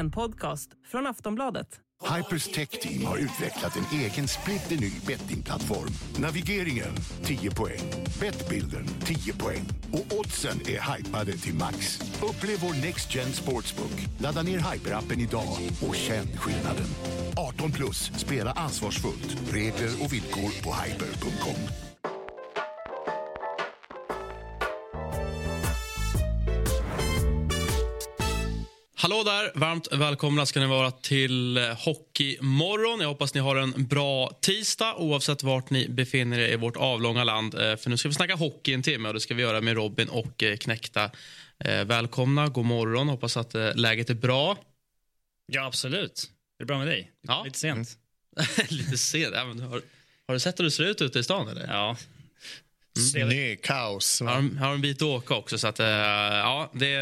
En podcast från Aftonbladet. Hypers Tech Team har utvecklat en egen splitterny bettingplattform. Navigeringen 10 poäng, Bettbilden 10 poäng och oddsen är hypade till max. Upplev vår Next Gen Sportsbook. Ladda ner Hyper-appen idag och känn skillnaden. 18 plus, spela ansvarsfullt. Regler och villkor på hyper.com. Hallå där! Varmt välkomna ska ni vara till eh, Hockeymorgon. Jag hoppas ni har en bra tisdag oavsett vart ni befinner er i vårt avlånga land. Eh, för nu ska vi snacka hockey en timme och det ska vi göra med Robin och eh, Knäckta. Välkomna, god morgon. Hoppas att läget är bra. Ja, absolut. Är det bra med dig? Ja. Lite sent. Lite sent? Ja, har, har, du sett hur det ser ut ute i stan? Eller? Ja, Snökaos. Har de, har en bit att åka också. Så att, uh, ja, det,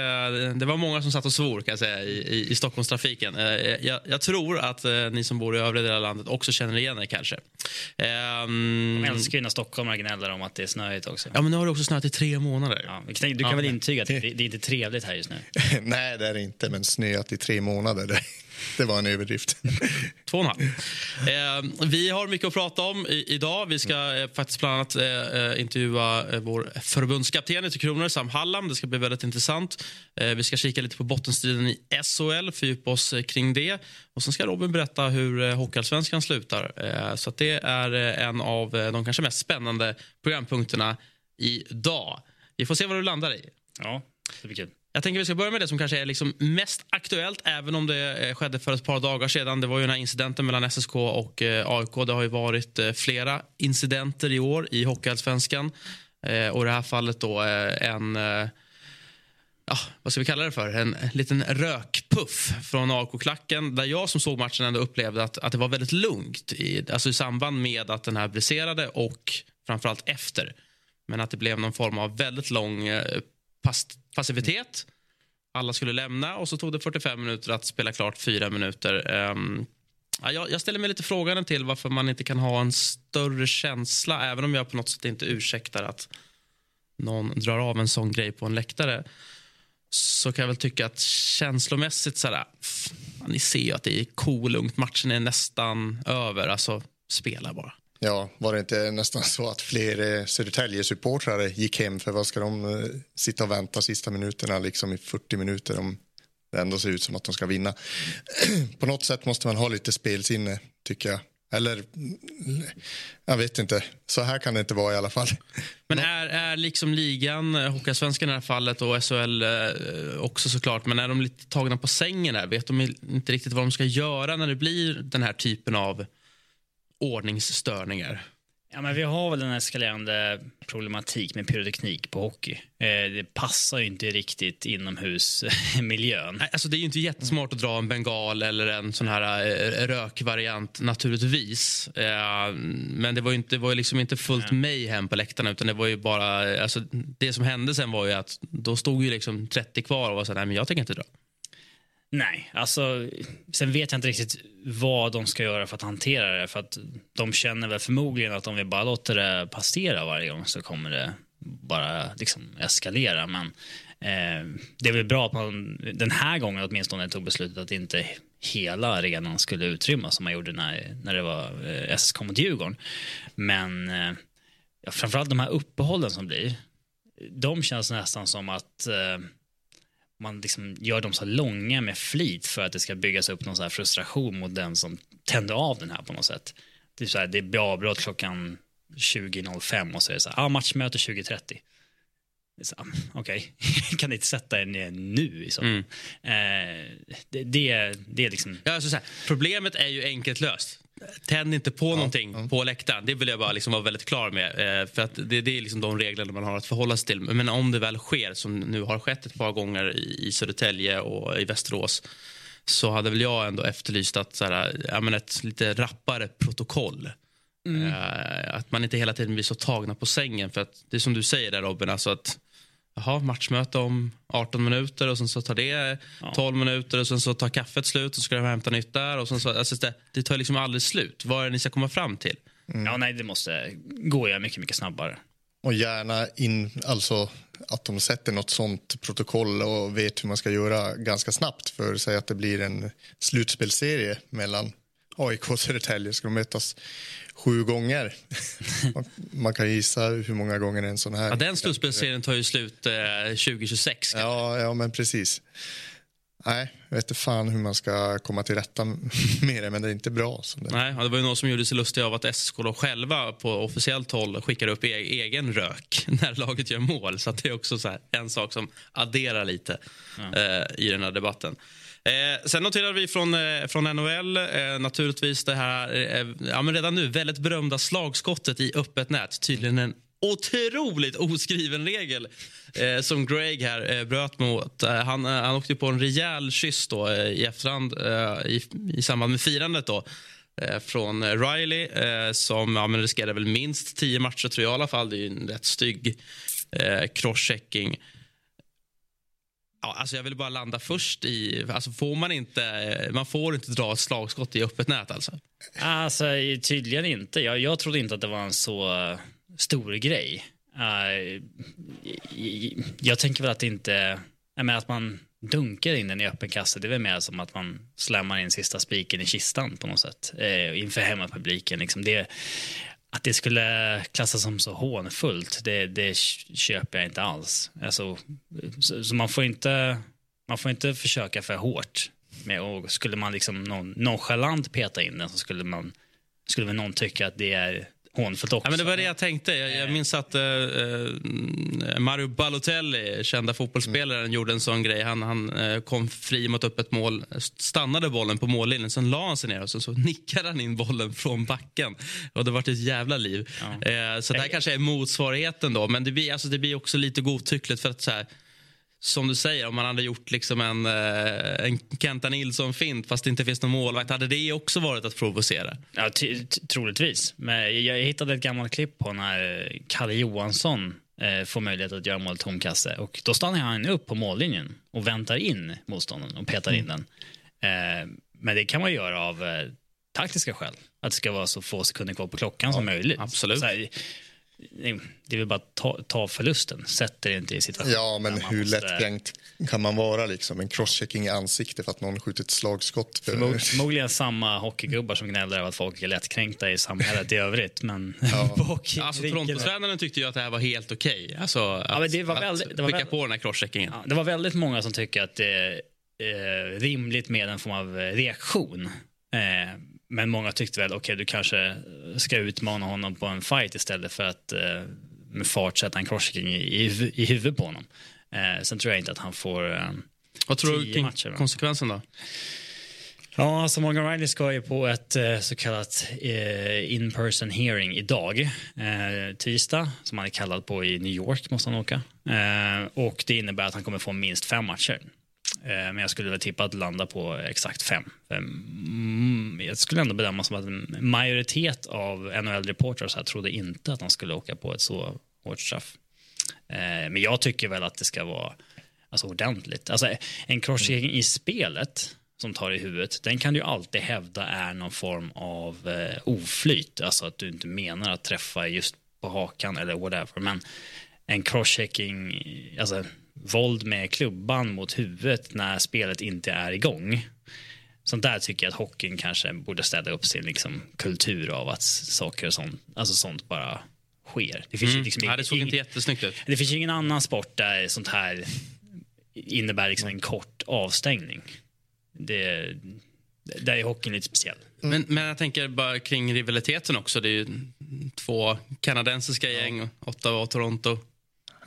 det var många som satt och svor kan jag säga, i, i, i Stockholmstrafiken. Uh, jag, jag, tror att uh, ni som bor i övriga delar av landet också känner igen er kanske. Um, de älskar ju när stockholmare gnäller om att det är snöigt också. Ja, men nu har det också snöat i tre månader. Ja, du kan ja, väl intyga att det, det är inte trevligt här just nu? Nej, det är det inte, men snöat i tre månader. Det var en överdrift. Två och en halv. Eh, vi har mycket att prata om i, idag. Vi ska eh, faktiskt bland annat eh, eh intervjua eh, vår förbundskapten i Kronor, Sam Hallam. Det ska bli väldigt intressant. Eh, vi ska kika lite på bottenstriden i SHL, fördjupa oss kring det. Och Sen ska Robin berätta hur eh, Hockeyallsvenskan slutar. så det är en av de kanske mest spännande programpunkterna idag. Vi får se vad du landar i. Ja, det blir kul. Jag tänker vi ska börja med det som kanske är liksom mest aktuellt, även om det eh, skedde för ett par dagar sedan. Det var ju den här incidenten mellan SSK och eh, AIK. Det har ju varit eh, flera incidenter i år i Hockeyallsvenskan. Och i det här fallet då en ja, vad ska vi kalla det för? En liten rökpuff från AIK-klacken där jag som såg matchen ändå upplevde att, att det var väldigt lugnt i, alltså i samband med att den här briserade och framförallt efter. Men att det blev någon form av väldigt lång pass passivitet. Alla skulle lämna och så tog det 45 minuter att spela klart fyra minuter. Um, jag, jag, ställer mig lite frågande till varför man inte kan ha en större känsla även om jag på något sätt inte ursäktar att någon drar av en sån grej på en läktare så kan jag väl tycka att känslomässigt så här, ni ser ju att det är kolugnt, matchen är nästan över, alltså spela bara. Ja, var det inte nästan så att fler eh, Södertälje-supportrar gick hem för vad ska de eh, sitta och vänta sista minuterna liksom i 40 minuter om det ändå ser ut som att de ska vinna. På något sätt måste man ha lite spelsinne tycker jag. Eller, jag vet inte. Så här kan det inte vara i alla fall. Men är, är liksom ligan, eh, Hockeyallsvenskan i det här fallet och SHL också såklart, men är de lite tagna på sängen här? Vet de inte riktigt vad de ska göra när det blir den här typen av ordningsstörningar? Ja, men vi har väl en eskalerande problematik med pyroteknik på hockey. Eh, det passar ju inte riktigt inomhusmiljön. Alltså det är ju inte jättesmart att dra en bengal eller en sån här eh, rökvariant naturligtvis. Eh, men det var ju, inte, det var ju liksom inte fullt mig hem på läktarna utan det var ju bara, alltså, det som hände sen var ju att då stod ju liksom 30 kvar och var så nej men jag tänker inte dra. Nej, alltså sen vet jag inte riktigt vad de ska göra för att hantera det. För att de känner väl förmodligen att om vi bara låter det passera varje gång så kommer det bara liksom eskalera. Men eh, det är väl bra att man den här gången åtminstone tog beslutet att inte hela arenan skulle utrymmas som man gjorde när, när det var eh, SSK mot Djurgården. Men eh, ja, framförallt de här uppehållen som blir, de känns nästan som att eh, man liksom gör dem så långa med flit för att det ska byggas upp någon så frustration mot den som tände av den här på något sätt. Det, är så här, det blir avbrott klockan 20.05 och så är det så här, ah, matchmöte 20.30. Okej, okay. kan ni inte sätta er ner nu i så mm. eh, det, det, det är liksom... Ja, alltså så här, problemet är ju enkelt löst. Tänd inte på ja, någonting ja. på läktaren. Det vill jag bara liksom vara väldigt klar med. Eh, för att det, det, är liksom de reglerna man har att förhålla sig till. Men om det väl sker, som nu har skett ett par gånger i, Södertälje och i Västerås så hade väl jag ändå efterlyst att, så här, ja, men ett lite rappare protokoll. Mm. Eh, att man inte hela tiden blir så tagna på sängen. För att det är som du säger där Robin, alltså att Jaha, matchmöte om 18 minuter och sen så tar det 12 ja. minuter och sen så tar kaffet slut och så ska de hämta nytt där. Och sen så, alltså det, det tar liksom aldrig slut. Vad är det ni ska komma fram till? Mm. Ja, nej, det måste gå mycket, mycket snabbare. Och gärna in, alltså att de sätter något sånt protokoll och vet hur man ska göra ganska snabbt. För säg att det blir en slutspelserie mellan AIK och Södertälje. Ska de mötas sju gånger? man kan gissa hur många gånger en sån här... Ja, den slutspelserien tar ju slut eh, 2026. Ja, ja, men precis. Nej, jag vet inte fan hur man ska komma till rätta med det, men det är inte bra. Som det. Nej, det var ju någon som gjorde sig lustig av att SSK då själva på officiellt håll skickar upp e egen rök när laget gör mål. Så det är också så en sak som adderar lite ja. eh, i den här debatten. Eh, sen noterar vi från, eh, från NHL eh, naturligtvis det här eh, ja, men redan nu väldigt berömda slagskottet i öppet nät. Tydligen en otroligt oskriven regel eh, som Greg här eh, bröt mot. Eh, han, eh, han åkte på en rejäl kyss då, eh, i efterhand eh, i, i samband med firandet. Då eh, från Riley eh, som ja, riskerar väl minst tio matcher tror jag i alla fall. Det är ju en rätt stygg eh, crosschecking. Ja, alltså jag vill bara landa först i... Alltså får man, inte, man får inte dra ett slagskott i öppet nät alltså? Alltså tydligen inte. Jag, jag trodde inte att det var en så eh, stor grej. Uh, jag tänker väl att det inte... Jag att man dunkar in den i öppen kasse, det är väl mer som att man slämmar in sista spiken i kistan på något sätt eh, inför hemmapubliken. Liksom det, att det skulle klassas som så hånfullt, det, det köper jag inte alls. Alltså, så, så, man, får inte, man får inte försöka för hårt. Med, och skulle man liksom någon, nonchalant peta in den så skulle man skulle väl någon tycka att det är hånfullt också. Ja, men det var det jag tänkte. Jag, jag minns att uh, Mario Balotelli, kända fotbollsspelaren, mm. gjorde en sån grej. Han, han uh, kom fri mot öppet mål, stannade bollen på mållinjen, sen la han sig ner och så, så nickade han in bollen från backen. Och det var ett jävla liv. Ja. Uh, så det här kanske är motsvarigheten då, men det blir, alltså, det blir också lite godtyckligt för att så här, som du säger, om man hade gjort liksom en, eh, en Kenta Nilsson-fint fast det inte finns någon målvakt, hade det också varit att provocera? Ja, troligtvis. Men jag hittade ett gammalt klipp på när Kalle Johansson eh, får möjlighet att göra mål tomkasse. Och då stannar han upp på mållinjen och väntar in motståndaren och petar in mm. den. Eh, men det kan man göra av eh, taktiska skäl. Att det ska vara så få sekunder kvar på klockan ja, som möjligt. Absolut. Här, det är väl bara att ta, ta förlusten. Sätter inte i situationen. Ja, men hur måste... lättkränkt kan man vara? Liksom? En crosschecking i ansiktet för att någon skjutit ett slagskott. För... Förmod, förmodligen samma hockeygubbar som gnäller över att folk är lättkränkta i samhället i övrigt. Men ja. alltså, Torontotränaren tyckte ju att det här var helt okej. Okay. Alltså, ja, det var väldigt, det var skicka på den här crosscheckingen. Ja, det var väldigt många som tycker att det är eh, rimligt med en form av reaktion. Eh, men många tyckte väl, okej okay, du kanske ska utmana honom på en fight istället för att eh, med fart sätta en crosschecking i, i, i huvudet på honom. Eh, sen tror jag inte att han får eh, Vad tror du kring konsekvensen då? Ja, alltså Morgan Riley ska ju på ett eh, så kallat eh, in person hearing idag. Eh, tisdag, som han är kallad på i New York, måste han åka. Eh, och det innebär att han kommer få minst fem matcher. Eh, men jag skulle väl tippa att landa på exakt fem. Mm, jag skulle ändå bedöma som att en majoritet av NHL-reportrar trodde inte att han skulle åka på ett så hårt straff. Eh, men jag tycker väl att det ska vara alltså, ordentligt. Alltså, en crosschecking i spelet som tar i huvudet, den kan du alltid hävda är någon form av eh, oflyt. Alltså att du inte menar att träffa just på hakan eller whatever. Men en crosschecking, alltså våld med klubban mot huvudet när spelet inte är igång. Sånt där tycker jag att hockeyn kanske borde städa upp sin liksom, kultur av att saker och sånt, alltså sånt bara sker. Det, finns mm. liksom ja, det såg inte jättesnyggt ut. Det finns ingen annan sport där sånt här innebär liksom en kort avstängning. Det, där är hockeyn lite speciell. Men, men jag tänker bara kring rivaliteten också. Det är ju två kanadensiska gäng, Ottawa och Toronto.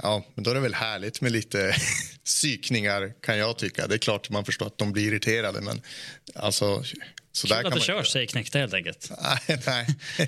Ja, men då är det väl härligt med lite psykningar kan jag tycka. Det är klart man förstår att de blir irriterade men alltså så Kul att det körs, säger knäckta helt enkelt. nej, nej.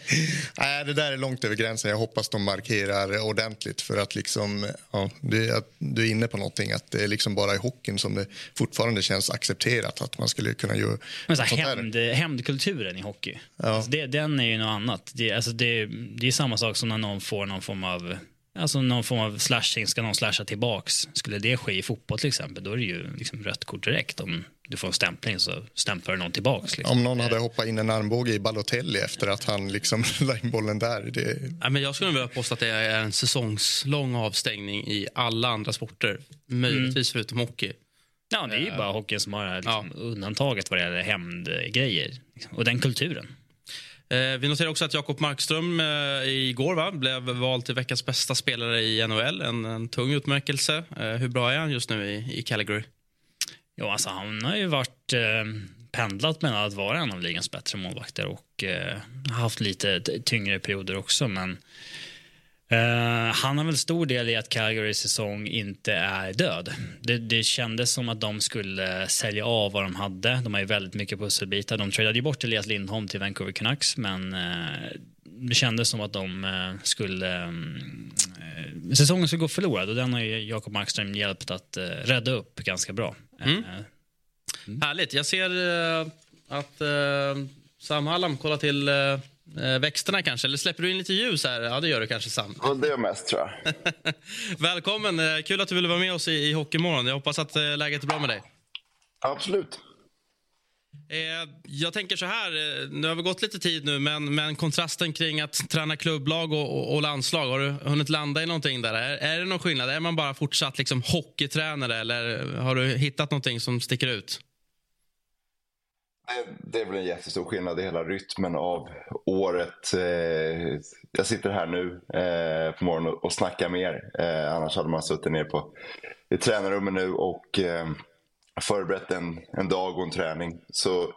nej, det där är långt över gränsen. Jag hoppas de markerar ordentligt för att liksom, ja, det, du är inne på någonting att det är liksom bara i hockeyn som det fortfarande känns accepterat att man skulle kunna göra Men så hämnd, Hämndkulturen i hockey, ja. alltså det, den är ju något annat. Det, alltså det, det är samma sak som när någon får någon form av Alltså någon form av slashing, ska någon slasha tillbaks. Skulle det ske i fotboll till exempel, då är det ju liksom rött kort direkt. Om du får en stämpling så stämplar någon tillbaks. Liksom. Om någon hade hoppat in en armbåge i Balotelli efter att han liksom la in bollen där. Det... Ja, men jag skulle vilja påstå att det är en säsongslång avstängning i alla andra sporter. Möjligtvis mm. förutom hockey. Ja, det är ju bara hockeyn som har liksom, ja. undantaget vad det gäller hämndgrejer. Och den kulturen. Eh, vi noterar också att Jakob Markström eh, igår va, blev vald till veckans bästa spelare i NHL. En, en tung utmärkelse. Eh, hur bra är han just nu i, i Calgary? Jo, alltså, han har ju varit eh, pendlat mellan att vara en av ligans bättre målvakter och eh, haft lite tyngre perioder också. Men Uh, han har väl stor del i att Calgarys säsong inte är död. Det, det kändes som att de skulle sälja av vad de hade. De har ju väldigt mycket pusselbitar. De tradade ju bort Elias Lindholm till Vancouver Canucks, men uh, det kändes som att de uh, skulle... Um, säsongen skulle gå förlorad och den har ju Jakob Markström hjälpt att rädda upp ganska bra. Mm. Mm. Härligt. Jag ser att Sam Hallam kollar till eh, växterna kanske? Eller släpper du in lite ljus här? Ja, det gör du kanske Sam. Ja, det gör mest tror jag. Välkommen! Eh, kul att du ville vara med oss i, i Hockeymorgon. Jag hoppas att eh, läget är bra med dig. Absolut. Eh, jag tänker så här, eh, nu har vi gått lite tid nu, men, men kontrasten kring att träna klubblag och, och, och landslag, har du hunnit landa i någonting där? Är, är det någon skillnad? Är man bara fortsatt liksom hockeytränare eller har du hittat någonting som sticker ut? Det, det är väl en jättestor skillnad i hela rytmen av året. Eh, jag sitter här nu eh, på morgonen och, och snackar med Eh, annars hade man suttit ner på, i tränarrummet nu och eh, förberett en, en dag och en träning. Så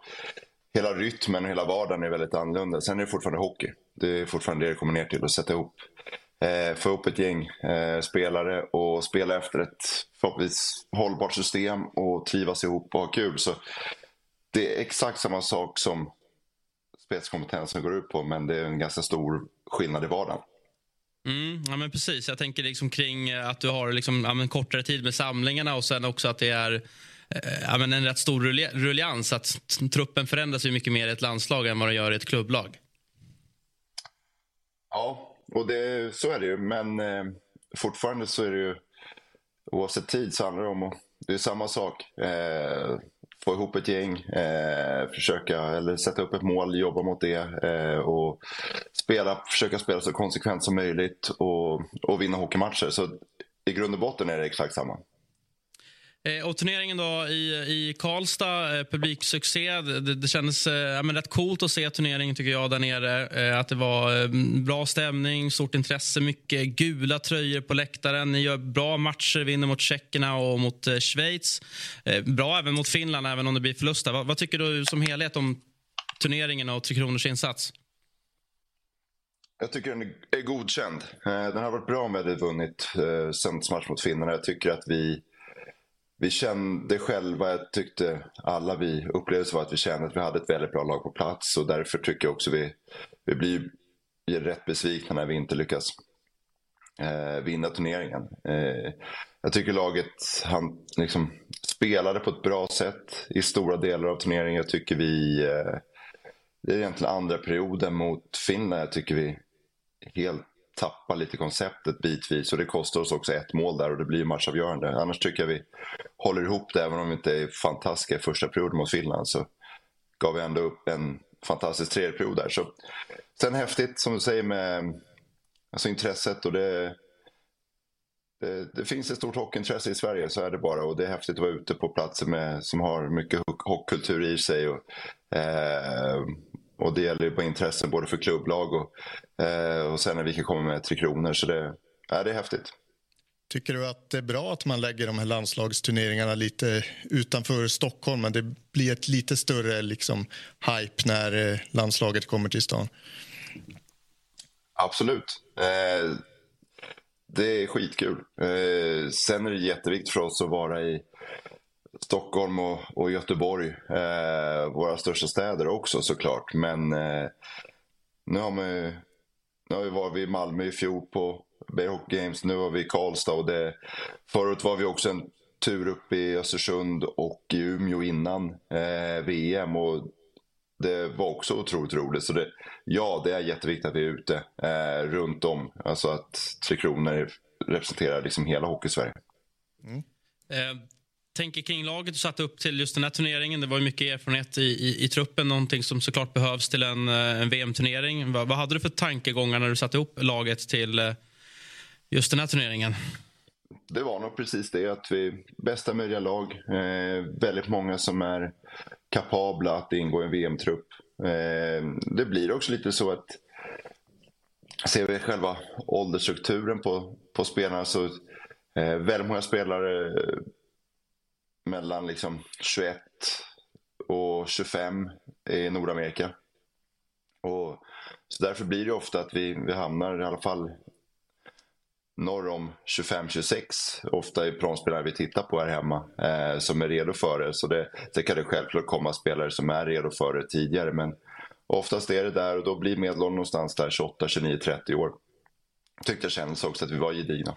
hela rytmen och hela vardagen är väldigt annorlunda. Sen är det fortfarande hockey. Det är fortfarande det det kommer ner till att sätta ihop. Eh, få ihop ett gäng eh, spelare och spela efter ett förhoppningsvis hållbart system och trivas ihop och ha kul. Så det är exakt samma sak som spetskompetensen går ut på men det är en ganska stor skillnad i vardagen. Mm, ja, men precis. Jag tänker liksom kring att du har liksom, ja, kortare tid med samlingarna och sen också att det är eh, ja, men en rätt stor rullians. Att truppen förändras ju mycket mer i ett landslag än vad den gör i ett klubblag. Ja, och det, så är det ju. Men eh, fortfarande så är det ju oavsett tid så handlar det om att det är samma sak. Eh, få ihop ett gäng, eh, försöka eller sätta upp ett mål, jobba mot det eh, och spela, försöka spela så konsekvent som möjligt och, och vinna hockeymatcher. Så i grund och botten är det exakt samma. Eh, och turneringen då i, i Karlstad, eh, publiksuccé. Det, det kändes eh, men rätt coolt att se turneringen tycker jag där nere. Eh, att det var eh, bra stämning, stort intresse, mycket gula tröjor på läktaren. Ni gör bra matcher, vinner mot tjeckerna och mot eh, Schweiz. Eh, bra även mot Finland, även om det blir förlust. Vad, vad, tycker du som helhet om turneringen och Tre Kronors insats? Jag tycker den är godkänd. Eh, den har varit bra om vi hade vunnit eh, söndagsmatch mot finnarna. Jag tycker att vi vi kände själva, jag tyckte alla vi upplevde var att vi kände att vi hade ett väldigt bra lag på plats och därför tycker jag också vi, vi blir, rätt besvikna när vi inte lyckas eh, vinna turneringen. Eh, jag tycker laget han, liksom, spelade på ett bra sätt i stora delar av turneringen. Jag tycker vi, eh, det är egentligen andra perioden mot Finland, jag tycker vi helt tappar lite konceptet bitvis och det kostar oss också ett mål där och det blir matchavgörande. Annars tycker jag vi håller ihop det även om vi inte är fantastiska i första perioden mot Finland så gav vi ändå upp en fantastisk tredje period där. Så, sen häftigt som du säger med alltså intresset och det, det, det, finns ett stort hockeyintresse i Sverige, så är det bara. Och det är häftigt att vara ute på platser med, som har mycket hockeykultur i sig. Och, eh, och det gäller ju på intressen både för klubblag och, eh, och sen när vi kan komma med Tre Kronor. Så det, ja, det är häftigt. Tycker du att det är bra att man lägger de här landslagsturneringarna lite utanför Stockholm men det blir ett lite större liksom, hype när eh, landslaget kommer till stan? Absolut. Eh, det är skitkul. Eh, sen är det jätteviktigt för oss att vara i Stockholm och, och Göteborg, eh, våra största städer också såklart. Men eh, nu har vi, nu har vi varit i Malmö i fjol på Bay Hockey Games, nu var vi i Karlstad och det, förut var vi också en tur upp i Östersund och i Umeå innan eh, VM. Och det var också otroligt roligt. Så det, ja, det är jätteviktigt att vi är ute eh, runt om. Alltså att Tre Kronor representerar liksom hela Hockeysverige. Mm. Eh, tänker kring laget du satte upp till just den här turneringen. Det var mycket erfarenhet i, i, i, truppen, någonting som såklart behövs till en, eh, en VM-turnering. Vad, vad, hade du för tankegångar när du satte ihop laget till eh, just den här turneringen? Det var nog precis det, att vi bästa möjliga lag. Eh, väldigt många som är kapabla att ingå i en VM-trupp. Eh, det blir också lite så att ser vi själva åldersstrukturen på, på spelarna så eh, väldigt många spelare mellan liksom 21 och 25 i Nordamerika. Och, så därför blir det ofta att vi, vi hamnar i alla fall norr om 25-26. Ofta är provspelare vi tittar på här hemma eh, som är redo för det. Så det, det kan det självklart komma spelare som är redo för det tidigare. Men oftast är det där och då blir medelåldern någonstans där 28, 29, 30 år. Tyckte jag kändes också att vi var gedigna.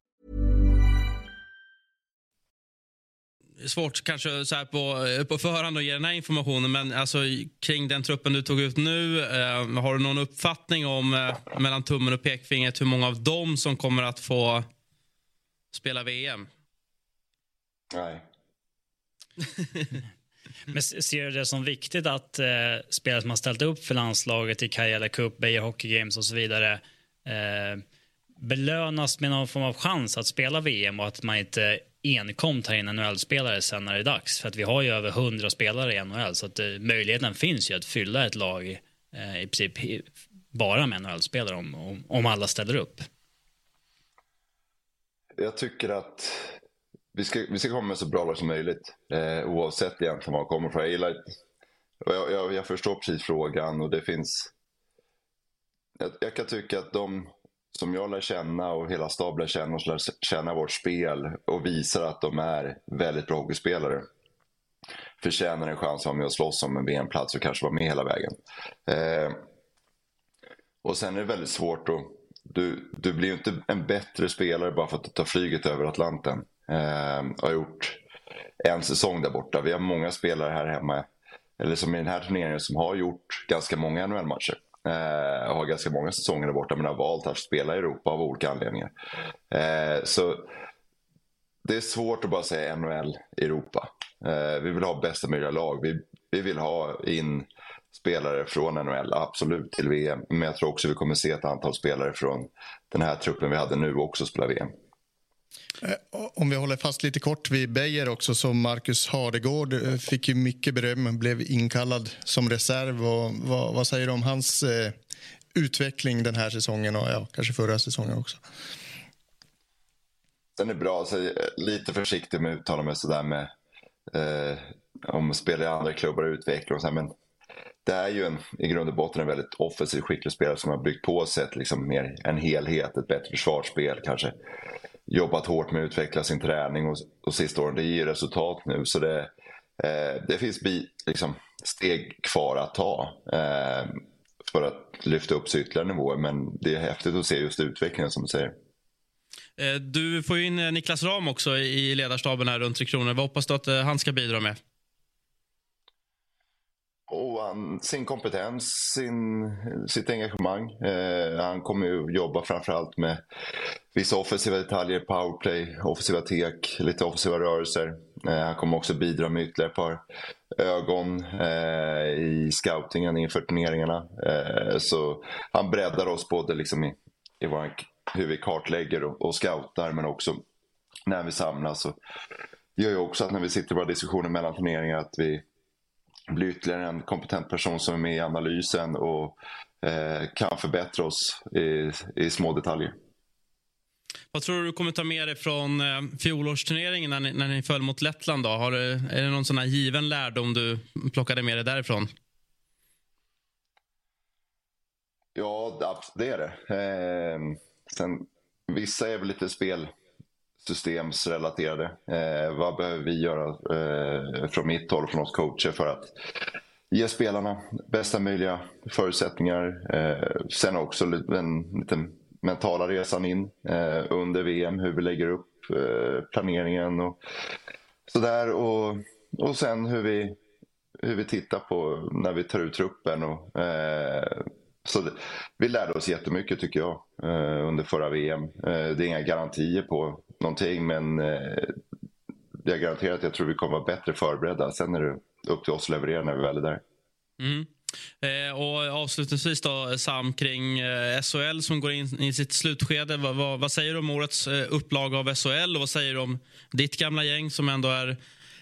Svårt kanske så här på, eh, på förhand att ge den här informationen, men alltså, kring den truppen du tog ut nu, eh, har du någon uppfattning om, eh, mellan tummen och pekfingret, hur många av dem som kommer att få spela VM? Nej. men ser du det som viktigt att eh, spelare som har ställt upp för landslaget i Kajala Cup, Beijer Hockey Games och så vidare eh, belönas med någon form av chans att spela VM och att man inte enkom ta in NHL-spelare sen när det är dags. För att vi har ju över 100 spelare i NHL så att eh, möjligheten finns ju att fylla ett lag eh, i princip bara med NHL-spelare om, om, om, alla ställer upp. Jag tycker att vi ska, vi ska komma med så bra lag som möjligt eh, oavsett egentligen var man kommer från. Jag, gillar, jag, jag, jag förstår precis frågan och det finns jag, jag kan tycka att de som jag lär känna och hela staben lär känna och lär känna vårt spel och visar att de är väldigt bra hockeyspelare förtjänar en chans att vara med och slåss om en VM-plats och kanske vara med hela vägen. Eh, och sen är det väldigt svårt att... Du, du blir ju inte en bättre spelare bara för att du tar flyget över Atlanten. Eh, och har gjort en säsong där borta. Vi har många spelare här hemma, eller som i den här turneringen, som har gjort ganska många NHL-matcher. Eh, har ganska många säsonger där borta men har valt att spela i Europa av olika anledningar. Eh, så det är svårt att bara säga NHL Europa. Eh, vi vill ha bästa möjliga lag. Vi, vi vill ha in spelare från NHL, absolut, till VM. Men jag tror också vi kommer se ett antal spelare från den här truppen vi hade nu också spela VM. Eh, om vi håller fast lite kort vid Beijer också, så Marcus Hardegård eh, fick ju mycket beröm, blev inkallad som reserv. Och vad, vad säger du om hans eh, utveckling den här säsongen och ja, kanske förra säsongen också? Den är bra, så eh, lite försiktig med att uttala mig sådär med eh, om spelare i andra klubbar och utveckling och så här, men det är ju en, i grund och botten en väldigt offensiv skicklig spelare som har byggt på sig liksom mer en helhet, ett bättre försvarsspel kanske jobbat hårt med att utveckla sin träning och, och sista åren. Det ger resultat nu. Så det, eh, det finns bi, liksom, steg kvar att ta eh, för att lyfta upp sig ytterligare nivåer. Men det är häftigt att se just utvecklingen som du säger. Eh, du får in eh, Niklas Ram också i ledarstaben här runt Tre Kronor. Vad hoppas du att eh, han ska bidra med? Han, sin kompetens, sin, sitt engagemang. Eh, han kommer ju jobba framförallt med vissa offensiva detaljer, powerplay, offensiva tek, lite offensiva rörelser. Eh, han kommer också bidra med ytterligare ett par ögon eh, i scoutingen inför turneringarna. Eh, så han breddar oss både liksom i, i vår, hur vi kartlägger och, och scoutar men också när vi samlas. Det gör ju också att när vi sitter i våra diskussioner mellan turneringar att vi bli ytterligare en kompetent person som är med i analysen och eh, kan förbättra oss i, i små detaljer. Vad tror du du kommer ta med dig från eh, fjolårsturneringen när ni, när ni föll mot Lettland? Då? Har du, är det någon sån här given lärdom du plockade med dig därifrån? Ja, det är det. Eh, sen, vissa är väl lite systemsrelaterade. Eh, vad behöver vi göra eh, från mitt håll, från oss coacher, för att ge spelarna bästa möjliga förutsättningar. Eh, sen också den lite mentala resan in eh, under VM, hur vi lägger upp eh, planeringen och sådär. Och, och sen hur vi, hur vi tittar på när vi tar ut truppen. Och, eh, så det, vi lärde oss jättemycket tycker jag eh, under förra VM. Eh, det är inga garantier på någonting men eh, jag garanterar att jag tror vi kommer vara bättre förberedda. Sen är det upp till oss att leverera när vi väl är där. Mm. Eh, och avslutningsvis då, Sam, kring eh, SHL som går in i sitt slutskede. Va, va, vad säger du om årets eh, upplaga av SHL och vad säger du om ditt gamla gäng som ändå är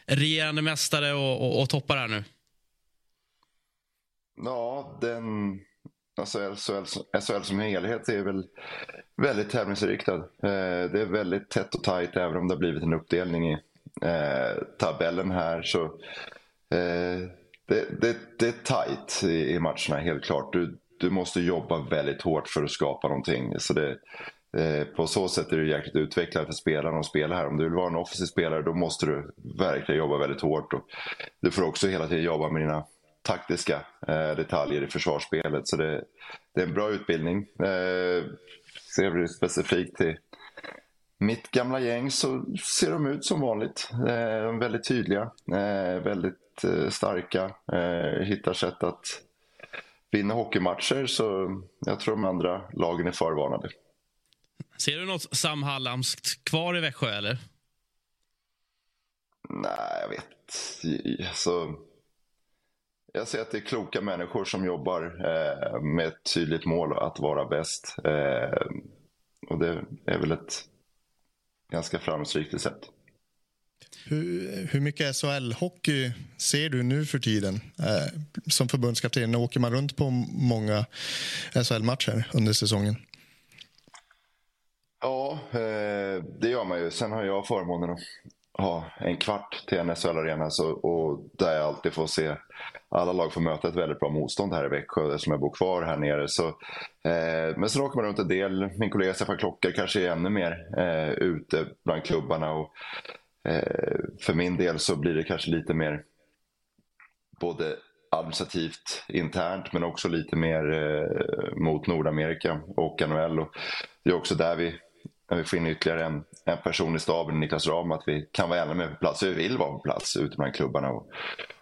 regerande mästare och, och, och toppar här nu? Ja, den Alltså SHL, SHL som helhet är väl väldigt tävlingsinriktad. Eh, det är väldigt tätt och tajt även om det har blivit en uppdelning i eh, tabellen här. Så, eh, det, det, det, är tajt i, i, matcherna helt klart. Du, du måste jobba väldigt hårt för att skapa någonting. Så det, eh, på så sätt är det jäkligt utvecklande för spelarna att spela här. Om du vill vara en offensiv spelare då måste du verkligen jobba väldigt hårt. Och du får också hela tiden jobba med dina taktiska eh, detaljer i försvarsspelet. Så det, det är en bra utbildning. Eh, Ser vi specifikt till mitt gamla gäng så ser de ut som vanligt. Eh, de är väldigt tydliga, eh, väldigt eh, starka, hittar sätt att vinna hockeymatcher. Så jag tror de andra lagen är förvarnade. Ser du något Sam Hallamskt kvar i Växjö eller? Nej, jag vet. Så jag ser att det är kloka människor som jobbar eh, med ett tydligt mål att vara bäst. Eh, och det är väl ett ganska framgångsrikt recept. Hur, hur mycket SHL-hockey ser du nu för tiden? Eh, som förbundskapten, åker man runt på många SHL-matcher under säsongen? Ja, eh, det gör man ju. Sen har jag förmånen att ha en kvart till en SHL-arena och där jag alltid får se alla lag får möta ett väldigt bra motstånd här i Växjö eftersom jag bor kvar här nere. Så, eh, men sen åker man runt en del. Min kollega Stefan Klocka kanske är ännu mer eh, ute bland klubbarna. Och, eh, för min del så blir det kanske lite mer både administrativt internt men också lite mer eh, mot Nordamerika och NHL. Och det är också där vi när vi får in ytterligare en, en person i staben, Niklas Ram, att vi kan vara ännu mer på plats. Vi vill vara på plats ute bland klubbarna och,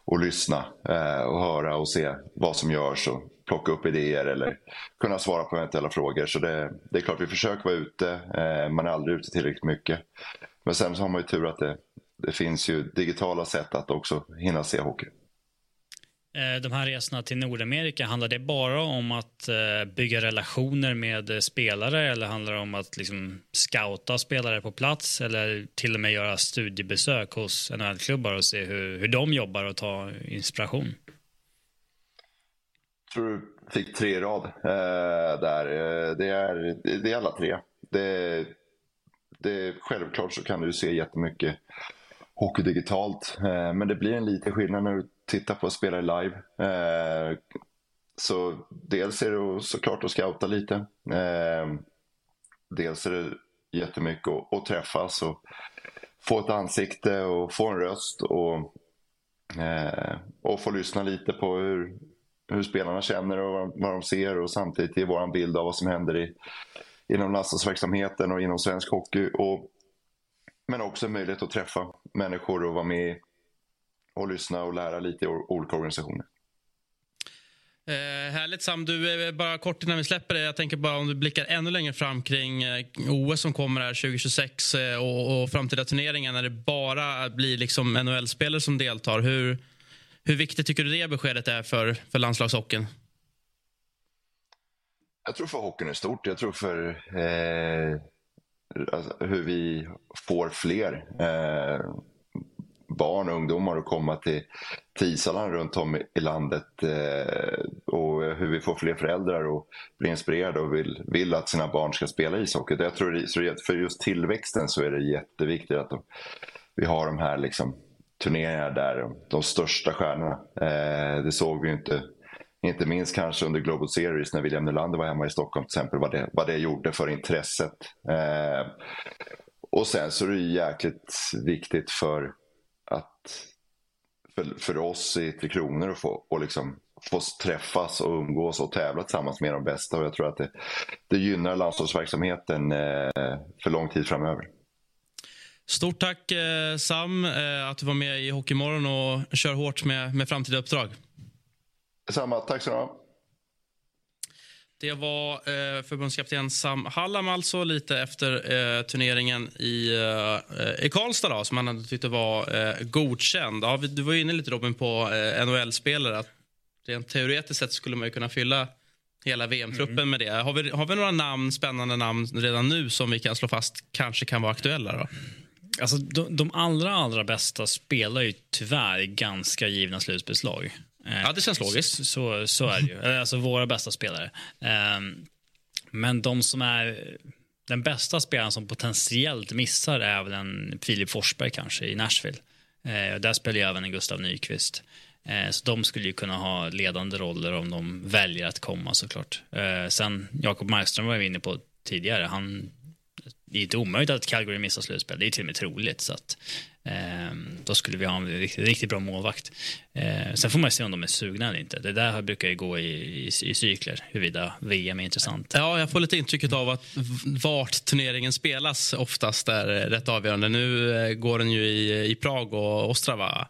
och lyssna eh, och höra och se vad som görs och plocka upp idéer eller kunna svara på eventuella frågor. Så det, det är klart vi försöker vara ute, eh, man är aldrig ute tillräckligt mycket. Men sen så har man ju tur att det, det finns ju digitala sätt att också hinna se hockey. Eh, de här resorna till Nordamerika, handlar det bara om att eh, bygga relationer med eh, spelare eller handlar det om att liksom scouta spelare på plats eller till och med göra studiebesök hos NHL-klubbar och se hur, hur de jobbar och ta inspiration? Jag tror du fick tre i rad eh, där. Det är, det är alla tre. Det, det, självklart så kan du se jättemycket hockey digitalt. men det blir en liten skillnad när du titta på spelare live. Eh, så dels är det såklart att scouta lite. Eh, dels är det jättemycket att, att träffas och få ett ansikte och få en röst och, eh, och få lyssna lite på hur, hur spelarna känner och vad de ser och samtidigt ge vår bild av vad som händer i, inom landslagsverksamheten och inom svensk hockey. Och, men också möjlighet att träffa människor och vara med och lyssna och lära lite i olika organisationer. Eh, härligt Sam. Du, eh, bara kort innan vi släpper det. Jag tänker bara om du blickar ännu längre fram kring eh, OS som kommer här 2026 eh, och, och framtida turneringar när det bara blir liksom NHL-spelare som deltar. Hur, hur viktigt tycker du det beskedet är för, för landslagshockeyn? Jag tror för hockeyn är stort. Jag tror för eh, alltså, hur vi får fler. Eh, barn och ungdomar att komma till, till ishallarna runt om i landet eh, och hur vi får fler föräldrar att bli inspirerade och vill, vill att sina barn ska spela ishockey. Jag tror så för just tillväxten så är det jätteviktigt att de, vi har de här liksom, turneringarna där de största stjärnorna. Eh, det såg vi inte inte minst kanske under Global Series när William Nylander var hemma i Stockholm till exempel, vad det, vad det gjorde för intresset. Eh, och sen så är det jäkligt viktigt för att för, för oss i Tre Kronor att få, och liksom, få träffas och umgås och tävla tillsammans med de bästa. Och jag tror att det, det gynnar landslagsverksamheten eh, för lång tid framöver. Stort tack eh, Sam eh, att du var med i Hockeymorgon och kör hårt med, med framtida uppdrag. Detsamma, tack så mycket. Det var eh, förbundskapten Sam Hallam alltså, lite efter eh, turneringen i, eh, i Karlstad då, som han tyckte var eh, godkänd. Ja, du var inne lite Robin på eh, NHL-spelare. Rent teoretiskt sett skulle man kunna fylla hela VM-truppen mm. med det. Har vi, har vi några namn, spännande namn redan nu som vi kan slå fast kanske kan vara aktuella? Då? Alltså, de, de allra, allra bästa spelar ju tyvärr ganska givna slutspelslag. Eh, ja, det känns logiskt. Så, så är det ju. Eh, alltså våra bästa spelare. Ehm, men de som är den bästa spelaren som potentiellt missar är väl en Filip Forsberg kanske i Nashville. Eh, där spelar ju även en Gustav Nyqvist. Så de skulle ju kunna ha ledande roller om de väljer att komma såklart. Sen Jakob Markström var vi inne på tidigare. Han, det är inte omöjligt att Calgary missar slutspel. Det är till och med troligt. Så att, då skulle vi ha en riktigt, riktigt bra målvakt. Ehm, sen får man se om de är sugna eller inte. Det där brukar ju gå i, i, i cykler, huruvida VM är intressant. Ja, jag får lite intrycket av att vart turneringen spelas oftast är rätt avgörande. Nu eh, går den ju i, i Prag och Ostrava.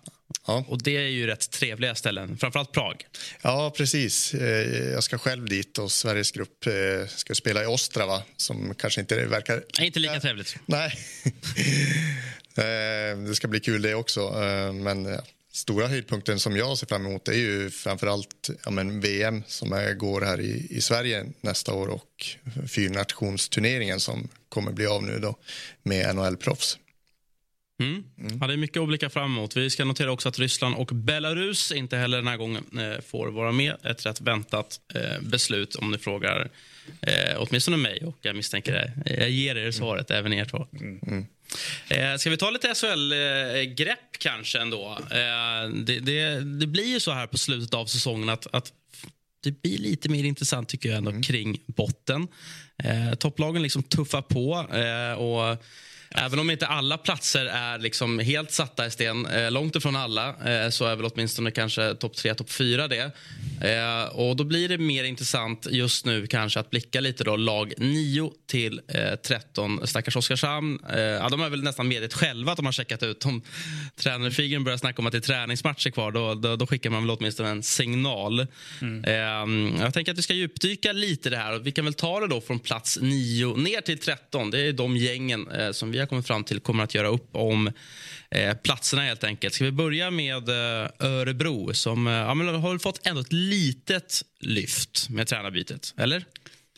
Ja. Och Det är ju rätt trevliga ställen, framförallt Prag. Ja, precis. Eh, jag ska själv dit och Sveriges grupp eh, ska spela i Ostrava som kanske inte verkar... Inte lika trevligt. Nej. Eh, det ska bli kul det också. Eh, men stora höjdpunkten som jag ser fram emot är ju framförallt ja, men VM som är, går här i, i Sverige nästa år och fyrnationsturneringen som kommer bli av nu då med NHL-proffs. Mm. Mm. Ja, det är mycket att blicka fram emot. Vi ska notera också att Ryssland och Belarus inte heller den här gången eh, får vara med. Ett rätt väntat eh, beslut om ni frågar eh, åtminstone mig och jag misstänker det. Jag ger er svaret, mm. även er två. Mm. Eh, ska vi ta lite SHL-grepp kanske ändå? Eh, det, det, det, blir ju så här på slutet av säsongen att, att det blir lite mer intressant tycker jag ändå mm. kring botten. Eh, topplagen liksom tuffar på. Eh, och Även om inte alla platser är liksom helt satta i sten, eh, långt ifrån alla, eh, så är väl åtminstone kanske topp tre, topp fyra det. Eh, och då blir det mer intressant just nu kanske att blicka lite då lag 9 till 13. Stackars Oskarshamn, ja, de har väl nästan medgett själva att de har checkat ut. Om tränarfigen börjar snacka om att det är träningsmatcher kvar, då, då, då skickar man väl åtminstone en signal. Mm. jag tänker att vi ska djupdyka lite i det här. Vi kan väl ta det då från plats 9 ner till 13. Det är de gängen som vi har kommit fram till kommer att göra upp om eh, platserna helt enkelt. Ska vi börja med eh, Örebro som eh, ja, har fått ändå ett litet lyft med tränarbytet, eller?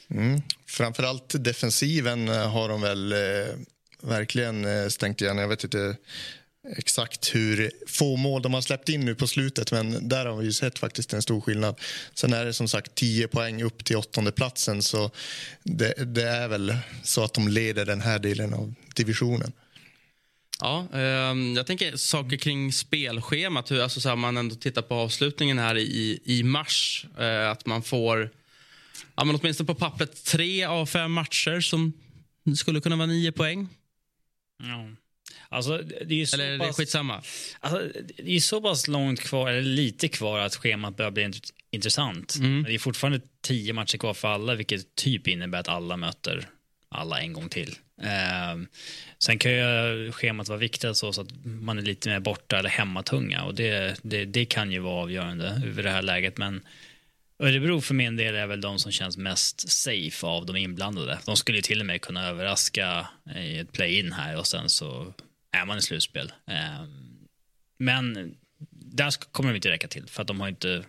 Mm. Framförallt defensiven eh, har de väl eh, verkligen eh, stängt igen. Jag vet inte exakt hur få mål de har släppt in nu på slutet men där har vi ju sett faktiskt en stor skillnad. Sen är det som sagt 10 poäng upp till åttonde platsen så det, det, är väl så att de leder den här delen av divisionen. Ja, eh, jag tänker saker kring spelschemat. Hur, alltså, så här, man ändå tittar på avslutningen här i, i mars. Eh, att man får ja, men åtminstone på pappret tre av fem matcher som skulle kunna vara nio poäng. Ja. Alltså, det är så eller pass, det skitsamma? Alltså, det är så pass långt kvar, eller lite kvar, att schemat börjar bli intressant. Mm. Men det är fortfarande tio matcher kvar för alla, vilket typ innebär att alla möter alla en gång till. Eh, sen kan ju schemat vara viktigt så, så, att man är lite mer borta eller hemmatunga och det, det, det kan ju vara avgörande över det här läget. Men Örebro för min del är väl de som känns mest safe av de inblandade. De skulle till och med kunna överraska i ett play-in här och sen så är man i slutspel. Ehm, men där kommer de inte räcka till för att de har inte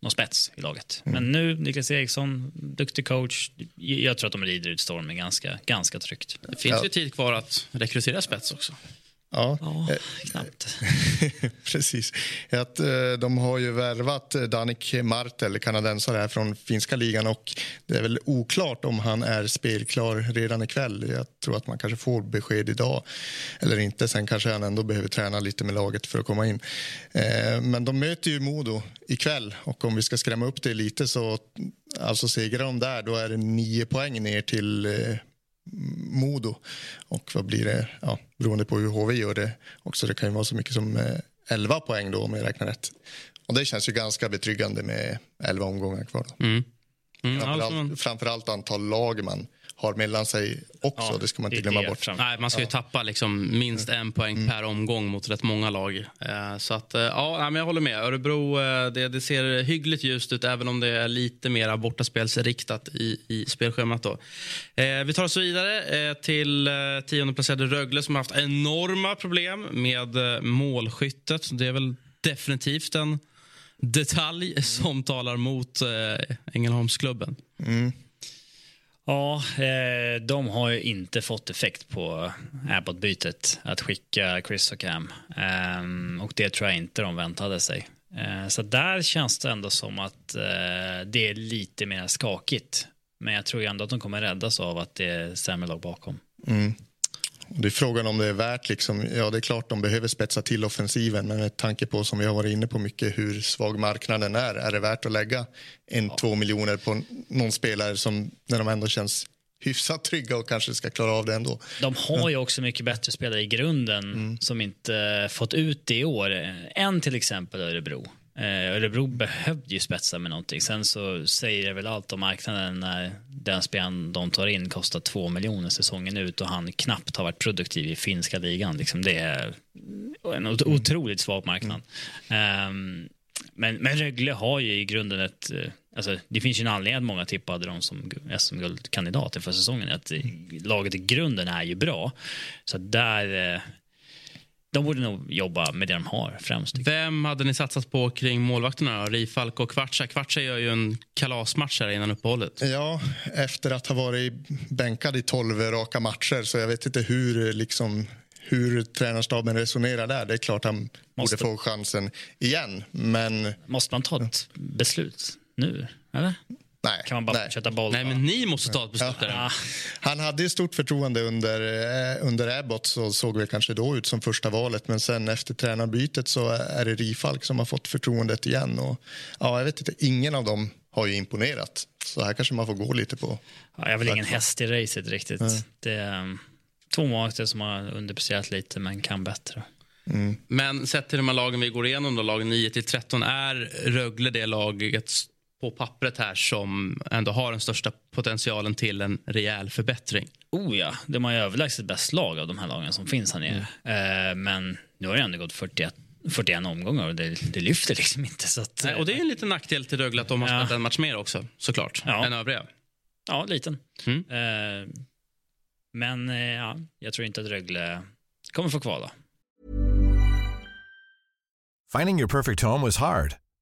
någon spets i laget. Mm. Men nu, Niklas Eriksson, duktig coach. Jag tror att de rider ut stormen ganska, ganska tryggt. Det finns ja. ju tid kvar att rekrytera spets också. Ja, Ja, knappt. precis. Att, eh, de har ju värvat eh, Danik Martel, kanadensare här från finska ligan och det är väl oklart om han är spelklar redan ikväll. Jag tror att man kanske får besked idag eller inte. Sen kanske han ändå behöver träna lite med laget för att komma in. Eh, Men de möter ju Modo ikväll och om vi ska skrämma upp det lite så alltså segrar de där då är det nio poäng ner till Modo. Och vad blir det? Ja, beroende på hur HV gör det också. Det kan ju vara så mycket som eh, 11 poäng då om jag räknar rätt. Och det känns ju ganska betryggande med 11 omgångar kvar. Då. Mm. Mm, Framförallt, så man- framförallt antal lag man har mellan sig också. Ja, det ska man inte glömma det bort. Nej, man ska ju tappa liksom minst en poäng per omgång mot rätt många lag. Eh, Så att, eh, ja, men jag håller med. Örebro eh, det, det ser hyggligt ljust ut även om det är lite mer bortaspelsriktat i, i spelschemat. Då. Vi tar oss vidare till eh, tionde placerade Rögle som har haft enorma problem med målskyttet. Det är väl definitivt en detalj som talar mot Ängelholmsklubben. Ja, eh, de har ju inte fått effekt på Abbott-bytet, att skicka Chris och Cam. Ehm, och det tror jag inte de väntade sig. Eh, så där känns det ändå som att eh, det är lite mer skakigt. Men jag tror ju ändå att de kommer räddas av att det är sämre lag bakom. Mm. Det är frågan om det är värt. Liksom, ja, det är klart de behöver spetsa till offensiven men med tanke på som vi har varit inne på mycket hur svag marknaden är. Är det värt att lägga en, två miljoner på någon spelare som när de ändå känns hyfsat trygga och kanske ska klara av det ändå. De har ju också mycket bättre spelare i grunden som inte fått ut det i år än till exempel Örebro. Eh, Örebro behövde ju spetsa med någonting. Sen så säger det väl allt om marknaden när den spelaren de tar in kostar två miljoner säsongen ut och han knappt har varit produktiv i finska ligan. Liksom det är en ot- otroligt svag marknad. Ehm, men, men Rögle har ju i grunden ett... eh, Alltså, det finns ju en anledning att många tippade dem som gu- SM-guldkandidater för säsongen. Att eh, laget i grunden är ju bra. Så där... De borde nog jobba med det de har främst. Vem hade ni satsat på kring målvakterna? Rifalk och Kvartsa. Kvartsa gör ju en kalasmatch här innan uppehållet. Ja, efter att ha varit bänkad i 12 raka matcher så jag vet inte hur, liksom, hur tränarstaben resonerar där. Det är klart han Måste. borde få chansen igen, men. Måste man ta ett beslut nu? Eller? Nej. Kan man bara nej. fortsätta boll? Nej, men ni måste ta ett beslut där. Ja, Han hade ju stort förtroende under, eh, under Abbott så såg det kanske då ut som första valet men sen efter tränarbytet så är det Rifalk som har fått förtroendet igen och ja, jag vet inte, ingen av dem har ju imponerat. Så här kanske man får gå lite på. Ja, jag är väl ingen häst i racet riktigt. Det är um, två som har underpresterat lite men kan bättre. Men sett till de här lagen vi går igenom, då, lagen 9 till 13, är Rögle det laget på pappret här som ändå har den största potentialen till en rejäl förbättring? Oh ja, de har ju överlägset bäst lag av de här lagen som finns här nere. Eh, men nu har det ändå gått 41, 41 omgångar och det, det lyfter liksom inte. Så att, Nej, och det är en liten nackdel till Rögle att de har Ja. spelat en match mer också, såklart, Ja. än övriga. Ja, liten. Mm. Eh, men eh, ja, jag tror inte att Rögle kommer få kvala. Finding your perfect home was hard,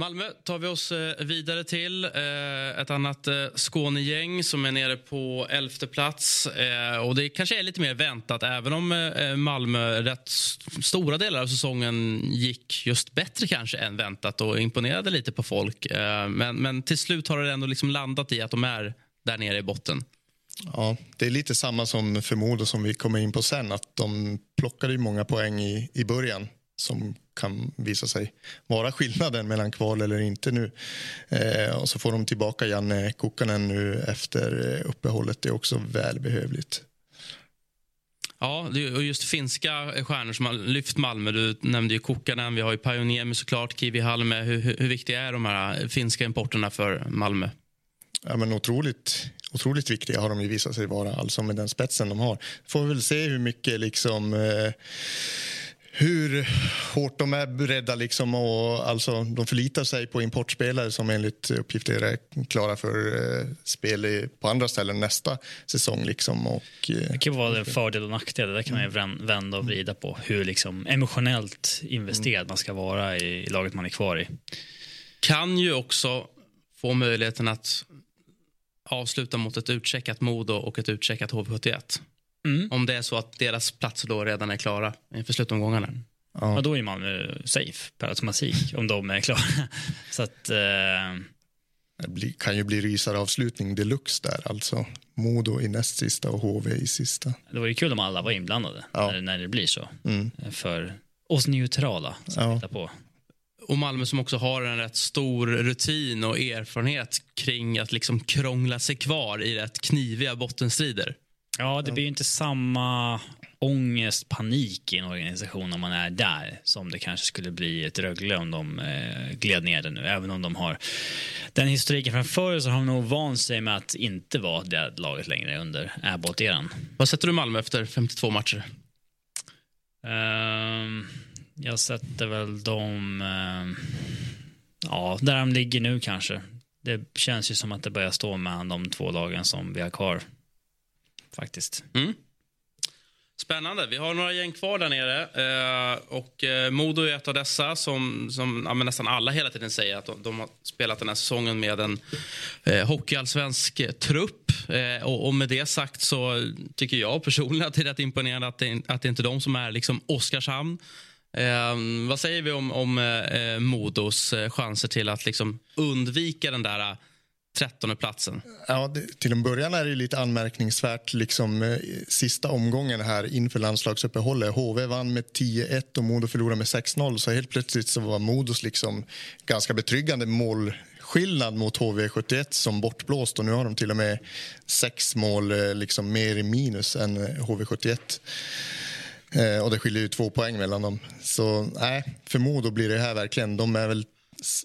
Malmö tar vi oss eh, vidare till. Eh, ett annat eh, Skånegäng som är nere på elfte plats. Och Det kanske är lite mer väntat, även om Malmö rätt stora delar av säsongen gick just bättre kanske än väntat och imponerade lite på folk. Men, men till slut har det ändå liksom landat i att de är där nere i botten. Ja, det är lite samma som för Modo som vi kommer in på sen. Att de plockade många poäng i, i början som kan visa sig vara skillnaden mellan kval eller inte nu. Eh, och så får de tillbaka Janne Kukkanen nu efter eh, uppehållet. Det är också välbehövligt. Ja, och just finska stjärnor som har lyft Malmö. Du nämnde ju Kokkanen, vi har ju Pajoniemi såklart, Kivi Halme. Hur, hur, hur viktiga är de här finska importerna för Malmö? Ja, men otroligt, otroligt viktiga har de ju visat sig vara, alltså med den spetsen de har. Får vi väl se hur mycket liksom... Eh, hur hårt de är beredda. Liksom och, alltså, de förlitar sig på importspelare som enligt uppgifter är klara för eh, spel i, på andra ställen nästa säsong. Liksom, och, eh, Det kan vara en fördel och nackdel. Det där kan man ju vän- vända och vrida på. Hur liksom emotionellt investerad man ska vara i, i laget man är kvar i. Kan ju också få möjligheten att avsluta mot ett utcheckat Modo och ett utcheckat HV71. Mm. Om det är så att deras platser då redan är klara inför slutomgångarna. Ja, då är Malmö safe per automatik om de är klara. Så att, eh, Det kan ju bli rysaravslutning deluxe där. Alltså Modo i näst sista och HV i sista. det vore ju kul om alla var inblandade Ja. när, när det blir så. Mm. För oss neutrala som Ja. tittar på. Och Malmö som också har en rätt stor rutin och erfarenhet kring att liksom krångla sig kvar i rätt kniviga bottenstrider. Ja, det blir ju inte samma ångest, panik i en organisation om man är där som det kanske skulle bli ett Rögle om de eh, gled ner det nu. Även om de har den historiken från förr så har de nog vant sig med att inte vara det laget längre under Abbott-eran. Vad sätter du Malmö efter 52 matcher? Ehm, jag sätter väl dem... ehm, ja, där de ligger nu kanske. Det känns ju som att det börjar stå mellan de två lagen som vi har kvar. Faktiskt. Mm. Spännande. Vi har några gäng kvar där nere. Eh, och eh, Modo är ett av dessa som, som ja, men nästan alla hela tiden säger att de, de har spelat den här säsongen med en eh, hockeyallsvensk eh, trupp. Eh, och, och med det sagt så tycker jag personligen att det är rätt imponerande att det, att det inte är de som är liksom Oskarshamn. Eh, vad säger vi om, om eh, Modos eh, chanser till att liksom undvika den där eh, trettonde platsen? Ja, det, till en början är det lite anmärkningsvärt. Liksom, eh, sista omgången här inför landslagsuppehållet. HV vann med 10-1 och Modo förlorade med 6-0. Så helt plötsligt så var Modos liksom ganska betryggande målskillnad mot HV71 som bortblåst. Och nu har de till och med sex mål eh, liksom, mer i minus än eh, HV71. Eh, och det skiljer ju två poäng mellan dem. Så nej, för Modo blir det här verkligen... De är väl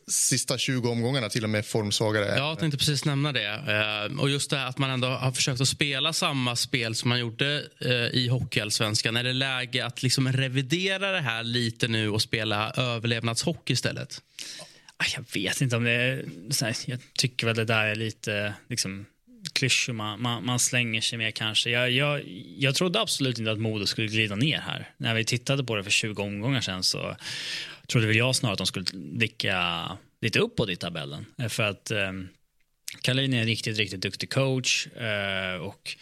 sista 20 omgångarna till och med formsvagare. Ja, jag tänkte precis nämna det. Eh, och just det här att man ändå har försökt att spela samma spel som man gjorde eh, i Hockeyallsvenskan. Är det läge att liksom revidera det här lite nu och spela överlevnadshockey istället? Ah, Jag vet inte om det är... Jag tycker väl det där är lite liksom, klyschor man, man, man slänger sig med kanske. Jag, jag, jag trodde absolut inte att Modo skulle glida ner här. När vi tittade på det för 20 omgångar sen så trodde väl jag snarare att de skulle vicka lite uppåt i tabellen. Eh, För att eh, Kalin är en riktigt, riktigt duktig coach eh, och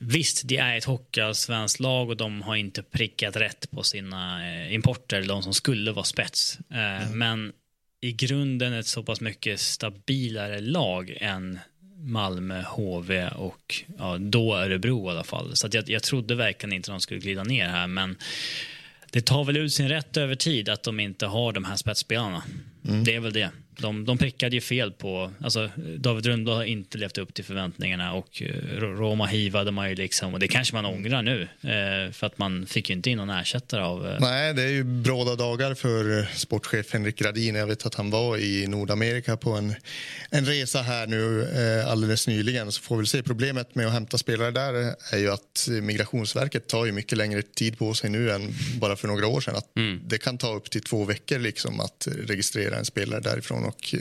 Visst, det är ett hockeyallsvenskt lag och de har inte prickat rätt på sina eh, importer, de som skulle vara spets. Eh, Men i grunden ett så pass mycket stabilare lag än Malmö, HV och ja, då Örebro i alla fall. Så jag, jag trodde verkligen inte de skulle glida ner här, men det tar väl ut sin rätt över tid att de inte har de här spetsspelarna. Det är väl det. De, de prickade ju fel på... Alltså, David Rundblad har inte levt upp till förväntningarna och eh, Ro- Roma hivade man ju liksom. Och det kanske man ångrar nu. Eh, för att man fick ju inte in någon ersättare av... Eh, Nej, det är ju bråda dagar för sportchef Henrik Gradin. Jag vet att han var i Nordamerika på en, en resa här nu alldeles nyligen. Så får vi se. Problemet med att hämta spelare där är ju att Migrationsverket tar ju mycket längre tid på sig nu än bara för några år sedan. Att Det kan ta upp till två veckor liksom att registrera en spelare därifrån. Och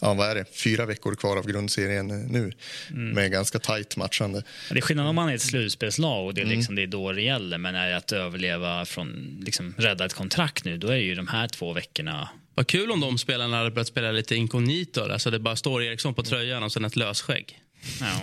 ja, vad är det? Fyra veckor kvar av grundserien nu med ganska tajt matchande. Det är skillnad om man är ett slutspelslag och det är, liksom, det är då det gäller. Men är det att överleva från, liksom, rädda ett kontrakt nu, då är det ju de här två veckorna Vad kul om de spelarna hade börjat spela lite inkognito. Alltså det bara står Eriksson på tröjan och sen ett lösskägg. Ja.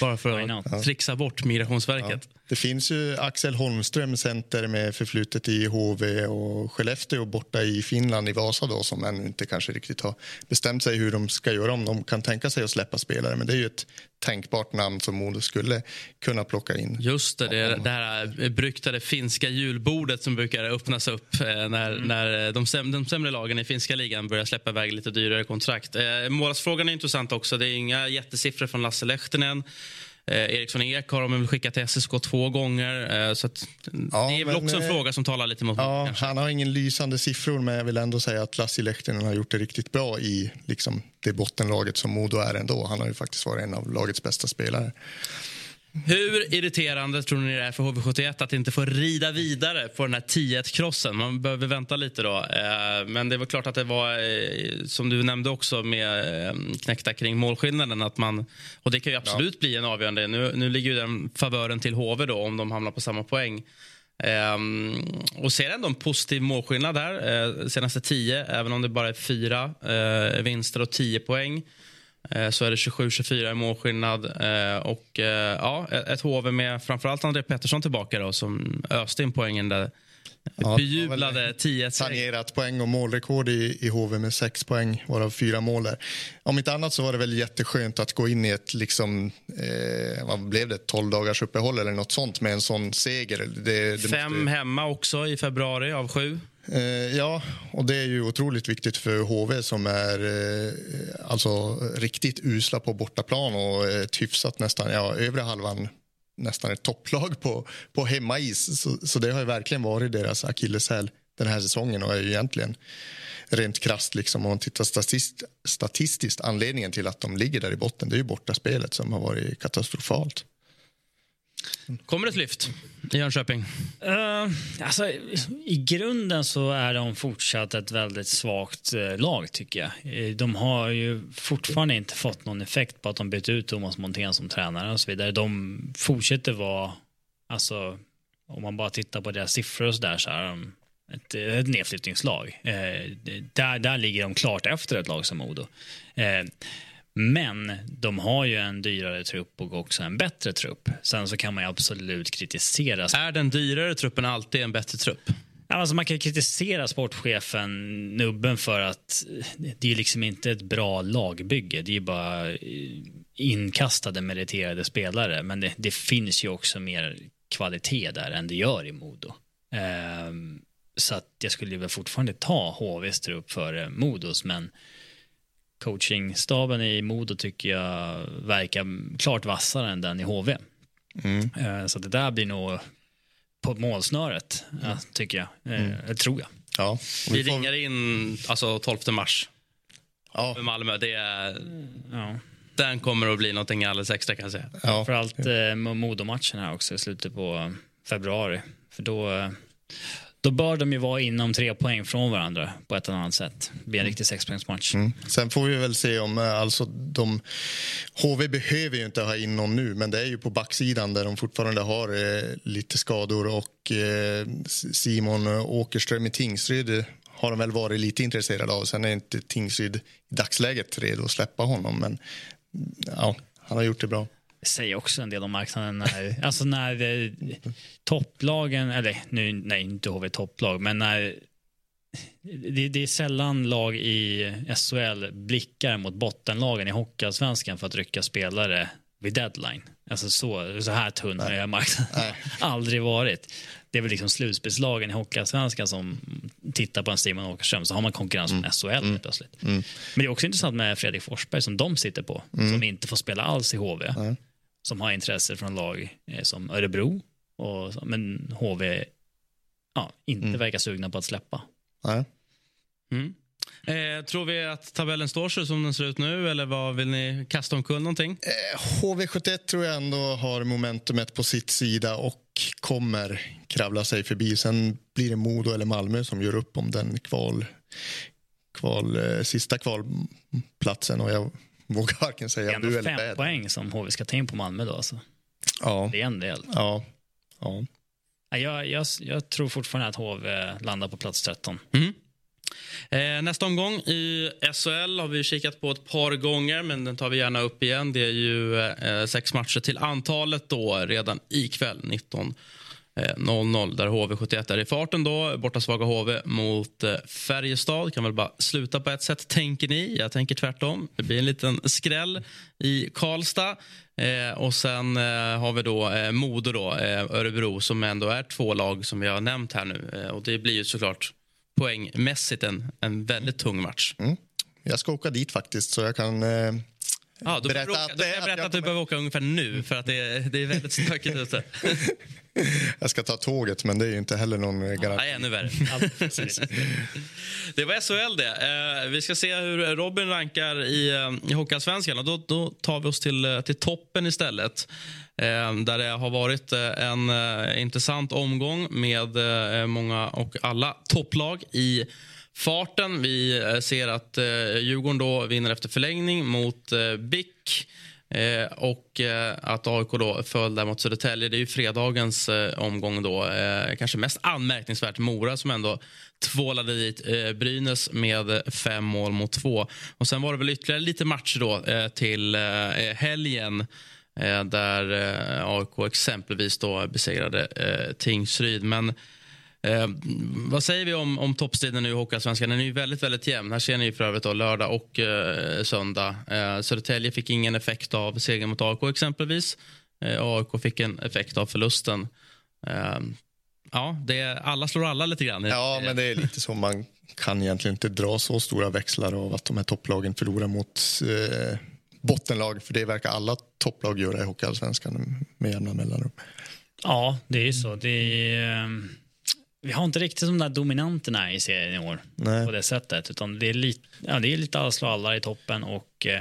Bara för att trixa bort Migrationsverket. Det finns ju Axel Holmström, center med förflutet i HV och Skellefteå borta i Finland, i Vasa då, som ännu inte kanske riktigt har bestämt sig hur de ska göra om de kan tänka sig att släppa spelare. Men det är ju ett tänkbart namn som Modo skulle kunna plocka in. Just det, det, det här beryktade finska julbordet som brukar öppnas upp eh, när, när de, säm, de sämre lagen i finska ligan börjar släppa iväg lite dyrare kontrakt. Eh, målsfrågan är intressant också. Det är inga jättesiffror från Lasse Lehtinen. Eh, Eriksson Ek har de väl skickat till SSK två gånger. Eh, så att, Ja, det är väl också en eh, fråga som talar lite mot Ja, kanske. han har ingen lysande siffror, men jag vill ändå säga att Lassi Lehtinen har gjort det riktigt bra i liksom, det bottenlaget som Modo är ändå. Han har ju faktiskt varit en av lagets bästa spelare. Hur irriterande tror ni det är för HV71 att inte få rida vidare på den här 10-1-krossen? Man behöver vänta lite då. Eh, men det var klart att det var, eh, som du nämnde också, med eh, knäckta kring målskillnaden. Att man, och det kan ju absolut ja. bli en avgörande. Nu, nu ligger ju den favören till HV då, om de hamnar på samma poäng. Um, och ser ändå en positiv målskillnad här. Uh, senaste tio, även om det bara är fyra uh, vinster och tio poäng. Uh, så är det 27-24 i målskillnad. och ja, ett HV med framförallt André Pettersson tillbaka då, som öste in poängen där Ja, Bejublade 10 Tangerat poäng och målrekord i, i HV med sex poäng, varav fyra mål där. Om inte annat så var det väl jätteskönt att gå in i ett, liksom, eh, vad blev det, 12 dagars uppehåll eller något sånt med en sån seger. Det, det Fem måste... hemma också i februari av sju. Eh, ja, och det är ju otroligt viktigt för HV som är eh, alltså riktigt usla på bortaplan och ett hyfsat nästan, ja, övre halvan nästan ett topplag på, på hemmais. Så, så det har ju verkligen varit deras akilleshäl den här säsongen och är ju egentligen rent krasst liksom, om man tittar statist, statistiskt anledningen till att de ligger där i botten det är ju bortaspelet som har varit katastrofalt. Kommer det ett lyft i Jönköping? Uh, alltså, I grunden så är de fortsatt ett väldigt svagt uh, lag, tycker jag. Eh, de har ju fortfarande inte fått någon effekt på att de bytt ut Thomas Montén som tränare och så vidare. De fortsätter vara, alltså, om man bara tittar på deras siffror och så där, så är de ett, ett nedflyttningslag. Uh, där, där ligger de klart efter ett lag som Modo. Men de har ju en dyrare trupp och också en bättre trupp. Sen så kan man absolut kritisera. Är den dyrare truppen alltid en bättre trupp? Alltså man kan kritisera sportchefen Nubben för att det är liksom inte ett bra lagbygge. Det är bara inkastade meriterade spelare. Men det, det finns ju också mer kvalitet där än det gör i Modo. Um, så att jag skulle väl fortfarande ta HVs trupp före Modos, men coachingstaben i Modo tycker jag verkar klart vassare än den i HV. Mm. Eh, så det där blir nog på målsnöret, mm. tycker jag. Eh, mm. tror jag. Ja. Vi, vi får... in alltså 12 mars. Ja. Med Malmö. Det är... Ja. Den kommer att bli något alldeles extra kan jag säga. Ja. Framförallt eh, Modo-matchen här också i slutet på februari. För då eh, då bör de ju vara inom tre poäng från varandra på ett eller annat sätt. Det blir en mm. riktig sexpoängsmatch. Mm. Sen får vi väl se om, eh, alltså de, HV behöver ju inte ha in någon nu, men det är ju på backsidan där de fortfarande har eh, lite skador och eh, Simon Åkerström i Tingsryd har de väl varit lite intresserade av. Sen är inte Tingsryd i dagsläget redo att släppa honom, men ja, han har gjort det bra säger också en del om marknaden. När, alltså när eh, topplagen, eller nu, nej inte HV topplag, men när det, det, är sällan lag i SHL blickar mot bottenlagen i Hockeyallsvenskan för att rycka spelare vid deadline. Alltså så, så här tunn har marknaden aldrig varit. Det är väl liksom slutspelslagen i Hockeyallsvenskan som tittar på en Simon Åkerström så har man konkurrens från mm. SHL mm. plötsligt. Mm. Men det är också intressant med Fredrik Forsberg som de sitter på, mm. som inte får spela alls i HV som har intresse från lag eh, som Örebro, och, men HV ja, inte mm. verkar sugna på att släppa. Nej. Mm. Eh, tror vi att tabellen står sig som den ser ut nu eller vad vill ni kasta omkull någonting? Eh, HV71 tror jag ändå har momentumet på sitt sida och kommer kravla sig förbi. Sen blir det Modo eller Malmö som gör upp om den kval, kval, eh, sista kvalplatsen och jag vågar varken säga bu eller bä. fem poäng som HV ska ta in på Malmö då alltså. Ja. Det är en del. Ja. ja. Jag, jag, jag tror fortfarande att HV landar på plats 13. Mm. Eh, nästa omgång i SHL har vi kikat på ett par gånger, men den tar vi gärna upp igen. Det är ju eh, sex matcher till antalet då redan ikväll 19 Eh, 0-0 där HV71 är i farten då. Bortasvaga HV mot eh, Färjestad. Kan väl bara sluta på ett sätt, tänker ni. Jag tänker tvärtom. Det blir en liten skräll i Karlstad. Eh, och sen eh, har vi då eh, Modo, då, eh, Örebro, som ändå är två lag som vi har nämnt här nu. Eh, och det blir ju såklart poängmässigt en, en väldigt tung match. Mm. Jag ska åka dit faktiskt, så jag kan eh, Ja, då berätta, att, då jag berätta att, att, du behöver åka ungefär nu för att det är, det är väldigt stökigt ute. jag ska ta tåget, men det är ju inte heller någon garanti. Nej, ännu värre. det var SHL det. Eh, vi ska se hur Robin rankar i, eh, i Hockeyallsvenskan. Då, då tar vi oss till, eh, till toppen istället. Där det har varit en intressant omgång med många och alla topplag i farten. Vi eh, ser att eh, Djurgården då vinner efter förlängning mot eh, BIK. Eh, och eh, att AIK då föll där mot Södertälje. Det är ju fredagens eh, omgång då. Eh, kanske mest anmärkningsvärt Mora som ändå tvålade dit eh, Brynäs med fem mål mot två. Och sen var det väl ytterligare lite matcher då eh, till eh, eh helgen eh, där eh, AIK exempelvis då besegrade eh, Tingsryd. Men Eh, vad säger vi om, om toppstriden nu i Hockeyallsvenskan? Den är ju väldigt, väldigt jämn. Här ser ni för övrigt då, lördag och eh, söndag. Eh, Södertälje fick ingen effekt av segern mot AIK exempelvis. Eh, AIK fick en effekt av förlusten. Eh, ja, det är, alla slår alla lite grann. Ja, men det är lite så. Man kan egentligen inte dra så stora växlar av att de här topplagen förlorar mot eh, bottenlag. För det verkar alla topplag göra i Hockeyallsvenskan med jämna mellanrum. Ja, det är ju så. Det är, eh, vi har inte riktigt de där dominanterna i serien i år Nej. på det sättet. Utan det är lite, ja, det är lite alla slår alla i toppen. Och, eh,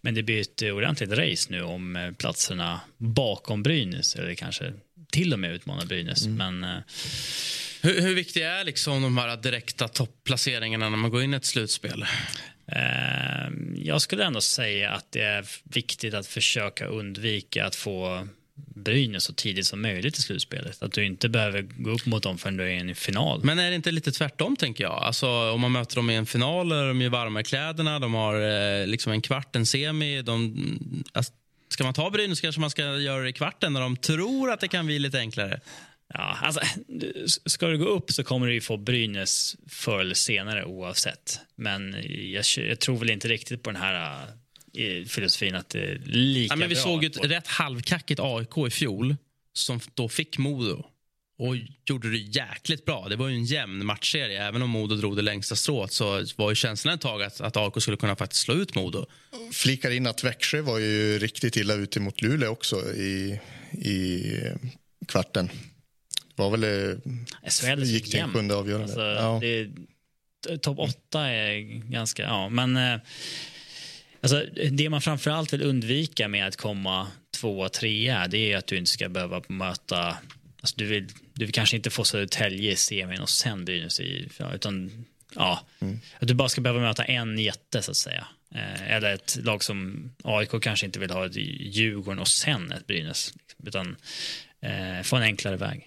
men det blir ett ordentligt race nu om eh, platserna bakom Brynäs. Eller kanske till och med utmanar Brynäs. Men eh, Hur, hur viktiga är liksom de här direkta topplaceringarna när man går in i ett slutspel? Eh, jag skulle ändå säga att det är viktigt att försöka undvika att få Brynäs så tidigt som möjligt i slutspelet. Att du inte behöver gå upp mot dem förrän du är i en final. Men är det inte lite tvärtom, tänker jag? Alltså, om man möter dem i en final, är de ju varma i kläderna, de har eh, liksom en kvart, en semi. De, alltså, ska man ta Brynäs kanske man ska göra det i kvarten när de tror att det kan bli lite enklare. Ja, alltså, ska du gå upp så kommer du få Brynäs förr eller senare oavsett. Men jag, jag tror väl inte riktigt på den här filosofin att det är lika Ja, men vi bra. såg ju ett på- rätt halvkackigt AIK i fjol som då fick Modo och gjorde det jäkligt bra. Det var ju en jämn matchserie. Även om Modo drog det längsta strået så var ju känslan ett tag att, att AIK skulle kunna faktiskt slå ut Modo. Flikar in att Växjö var ju riktigt illa ute mot Luleå också i, i kvarten. Det var väl... eh, SHL gick till jämnt. sjunde avgörande. Alltså, ja. Topp åtta är ganska... Ja, men... eh, Alltså, det man framförallt vill undvika med att komma tvåa, trea det är att du inte ska behöva möta... Alltså, du, vill, du vill kanske inte få Södertälje i semin och sen Brynäs i... Utan, ja, att du bara ska behöva möta en jätte, så att säga. Eh, eller ett lag som AIK kanske inte vill ha ett Djurgården och sen ett Brynäs. Liksom, utan eh, få en enklare väg.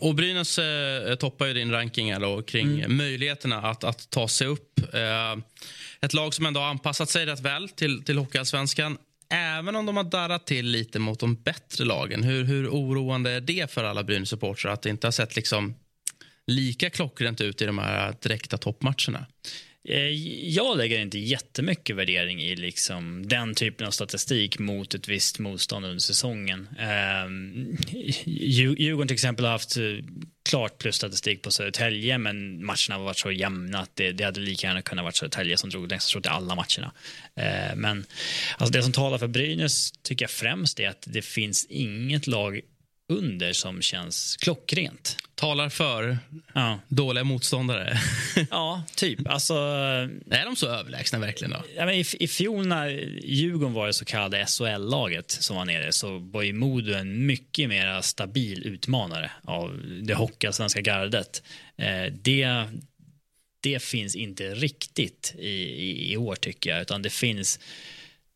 Och Brynäs eh, toppar ju din ranking då, kring möjligheterna att, att ta sig upp. Eh, ett lag som ändå har anpassat sig rätt väl till, till Hockeyallsvenskan. Även om de har darrat till lite mot de bättre lagen. Hur, hur oroande är det för alla Brynäs-supportrar att det inte har sett liksom lika klockrent ut i de här direkta toppmatcherna? Eh, jag lägger inte jättemycket värdering i liksom den typen av statistik mot ett visst motstånd under säsongen. Ehm, Djurgården till exempel har haft klart klart plusstatistik på Södertälje men matcherna har varit så jämna att det, det hade lika gärna kunnat vara Södertälje som drog längst strået i alla matcherna. Eh, men alltså det som talar för Brynäs tycker jag främst är att det finns inget lag under som känns klockrent. Talar för Ja, dåliga motståndare. ja typ. Alltså, är de så överlägsna verkligen? då? Ja, men i, I fjol när Djurgården var det så kallade SHL-laget som var nere så var ju Modo en mycket mer stabil utmanare av det hockeyallsvenska gardet. Eh, det, det finns inte riktigt i, i, i år tycker jag, utan det finns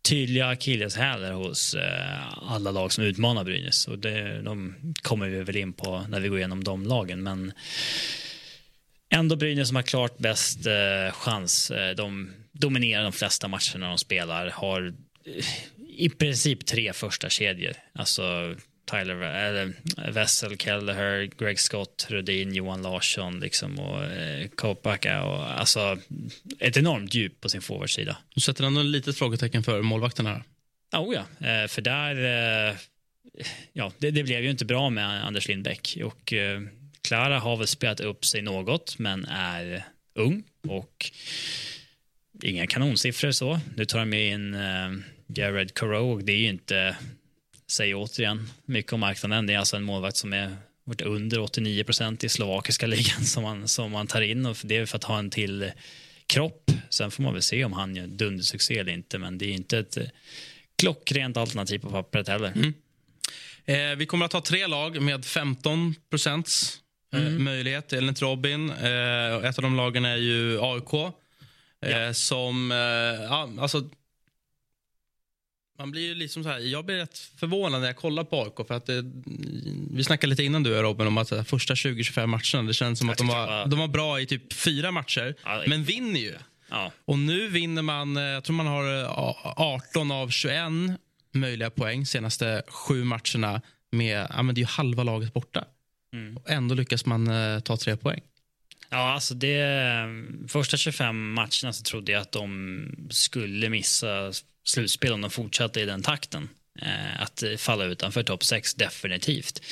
tydliga akilleshälar hos eh, alla lag som utmanar Brynäs. Och det, de kommer vi väl in på när vi går igenom de lagen. Men ändå Brynäs som har klart bäst eh, chans. Eh, de dominerar de flesta matcherna de spelar. Har eh, i princip tre första kedjor. Alltså Tyler eller Wessel, Kelleher, Greg Scott, Rudin, Johan Larsson liksom, och eh, Kopaka. Och, alltså, ett enormt djup på sin forwardsida. Du sätter ändå ett litet frågetecken för målvakten här. Oh, ja, eh, för där... Eh, ja, det, det, blev ju inte bra med Anders Lindbäck. Och eh, har väl spelat upp sig något, men är ung och inga kanonsiffror så. Nu tar de in eh, Jared Corot det är ju inte, säger återigen, mycket om marknaden. Det är alltså en målvakt som är varit under 89 procent i slovakiska ligan som man, som man tar in och det är för att ha en till kropp. Sen får man väl se om han gör dundersuccé eller inte, men det är inte ett klockrent alternativ på pappret heller. Mm. Eh, vi kommer att ha tre lag med 15 procents eh, mm. möjlighet enligt Robin. Eh, ett av de lagen är ju AIK. Eh, ja. Som, eh, ja, alltså man blir ju liksom så här, jag blir rätt förvånad när jag kollar på AIK. För att det, vi snackade lite innan du Robin om att de första 20-25 matcherna, det känns som att de var, de var bra i typ fyra matcher, ja, men vinner ju. Ja. Och nu vinner man, eh, jag tror man har 18 av 21 möjliga poäng senaste sju matcherna med, ja men det är ju halva laget borta. Mm. Och ändå lyckas man uh, ta tre poäng. Ja, alltså det, första 25 matcherna så trodde jag att de skulle missa slutspel om de fortsatte i den takten. Eh, att falla utanför topp 6, definitivt.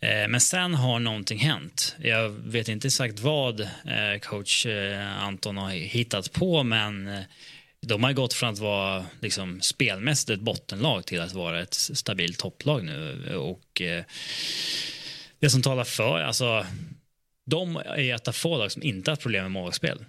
Eh, men sen har någonting hänt. Jag vet inte exakt vad eh, coach eh, Anton har hittat på, men eh, de har gått från att vara liksom, spelmässigt ett bottenlag till att vara ett stabilt topplag nu. Och eh, det som talar för, alltså de är ett av få lag som inte har problem med målvaktsspel.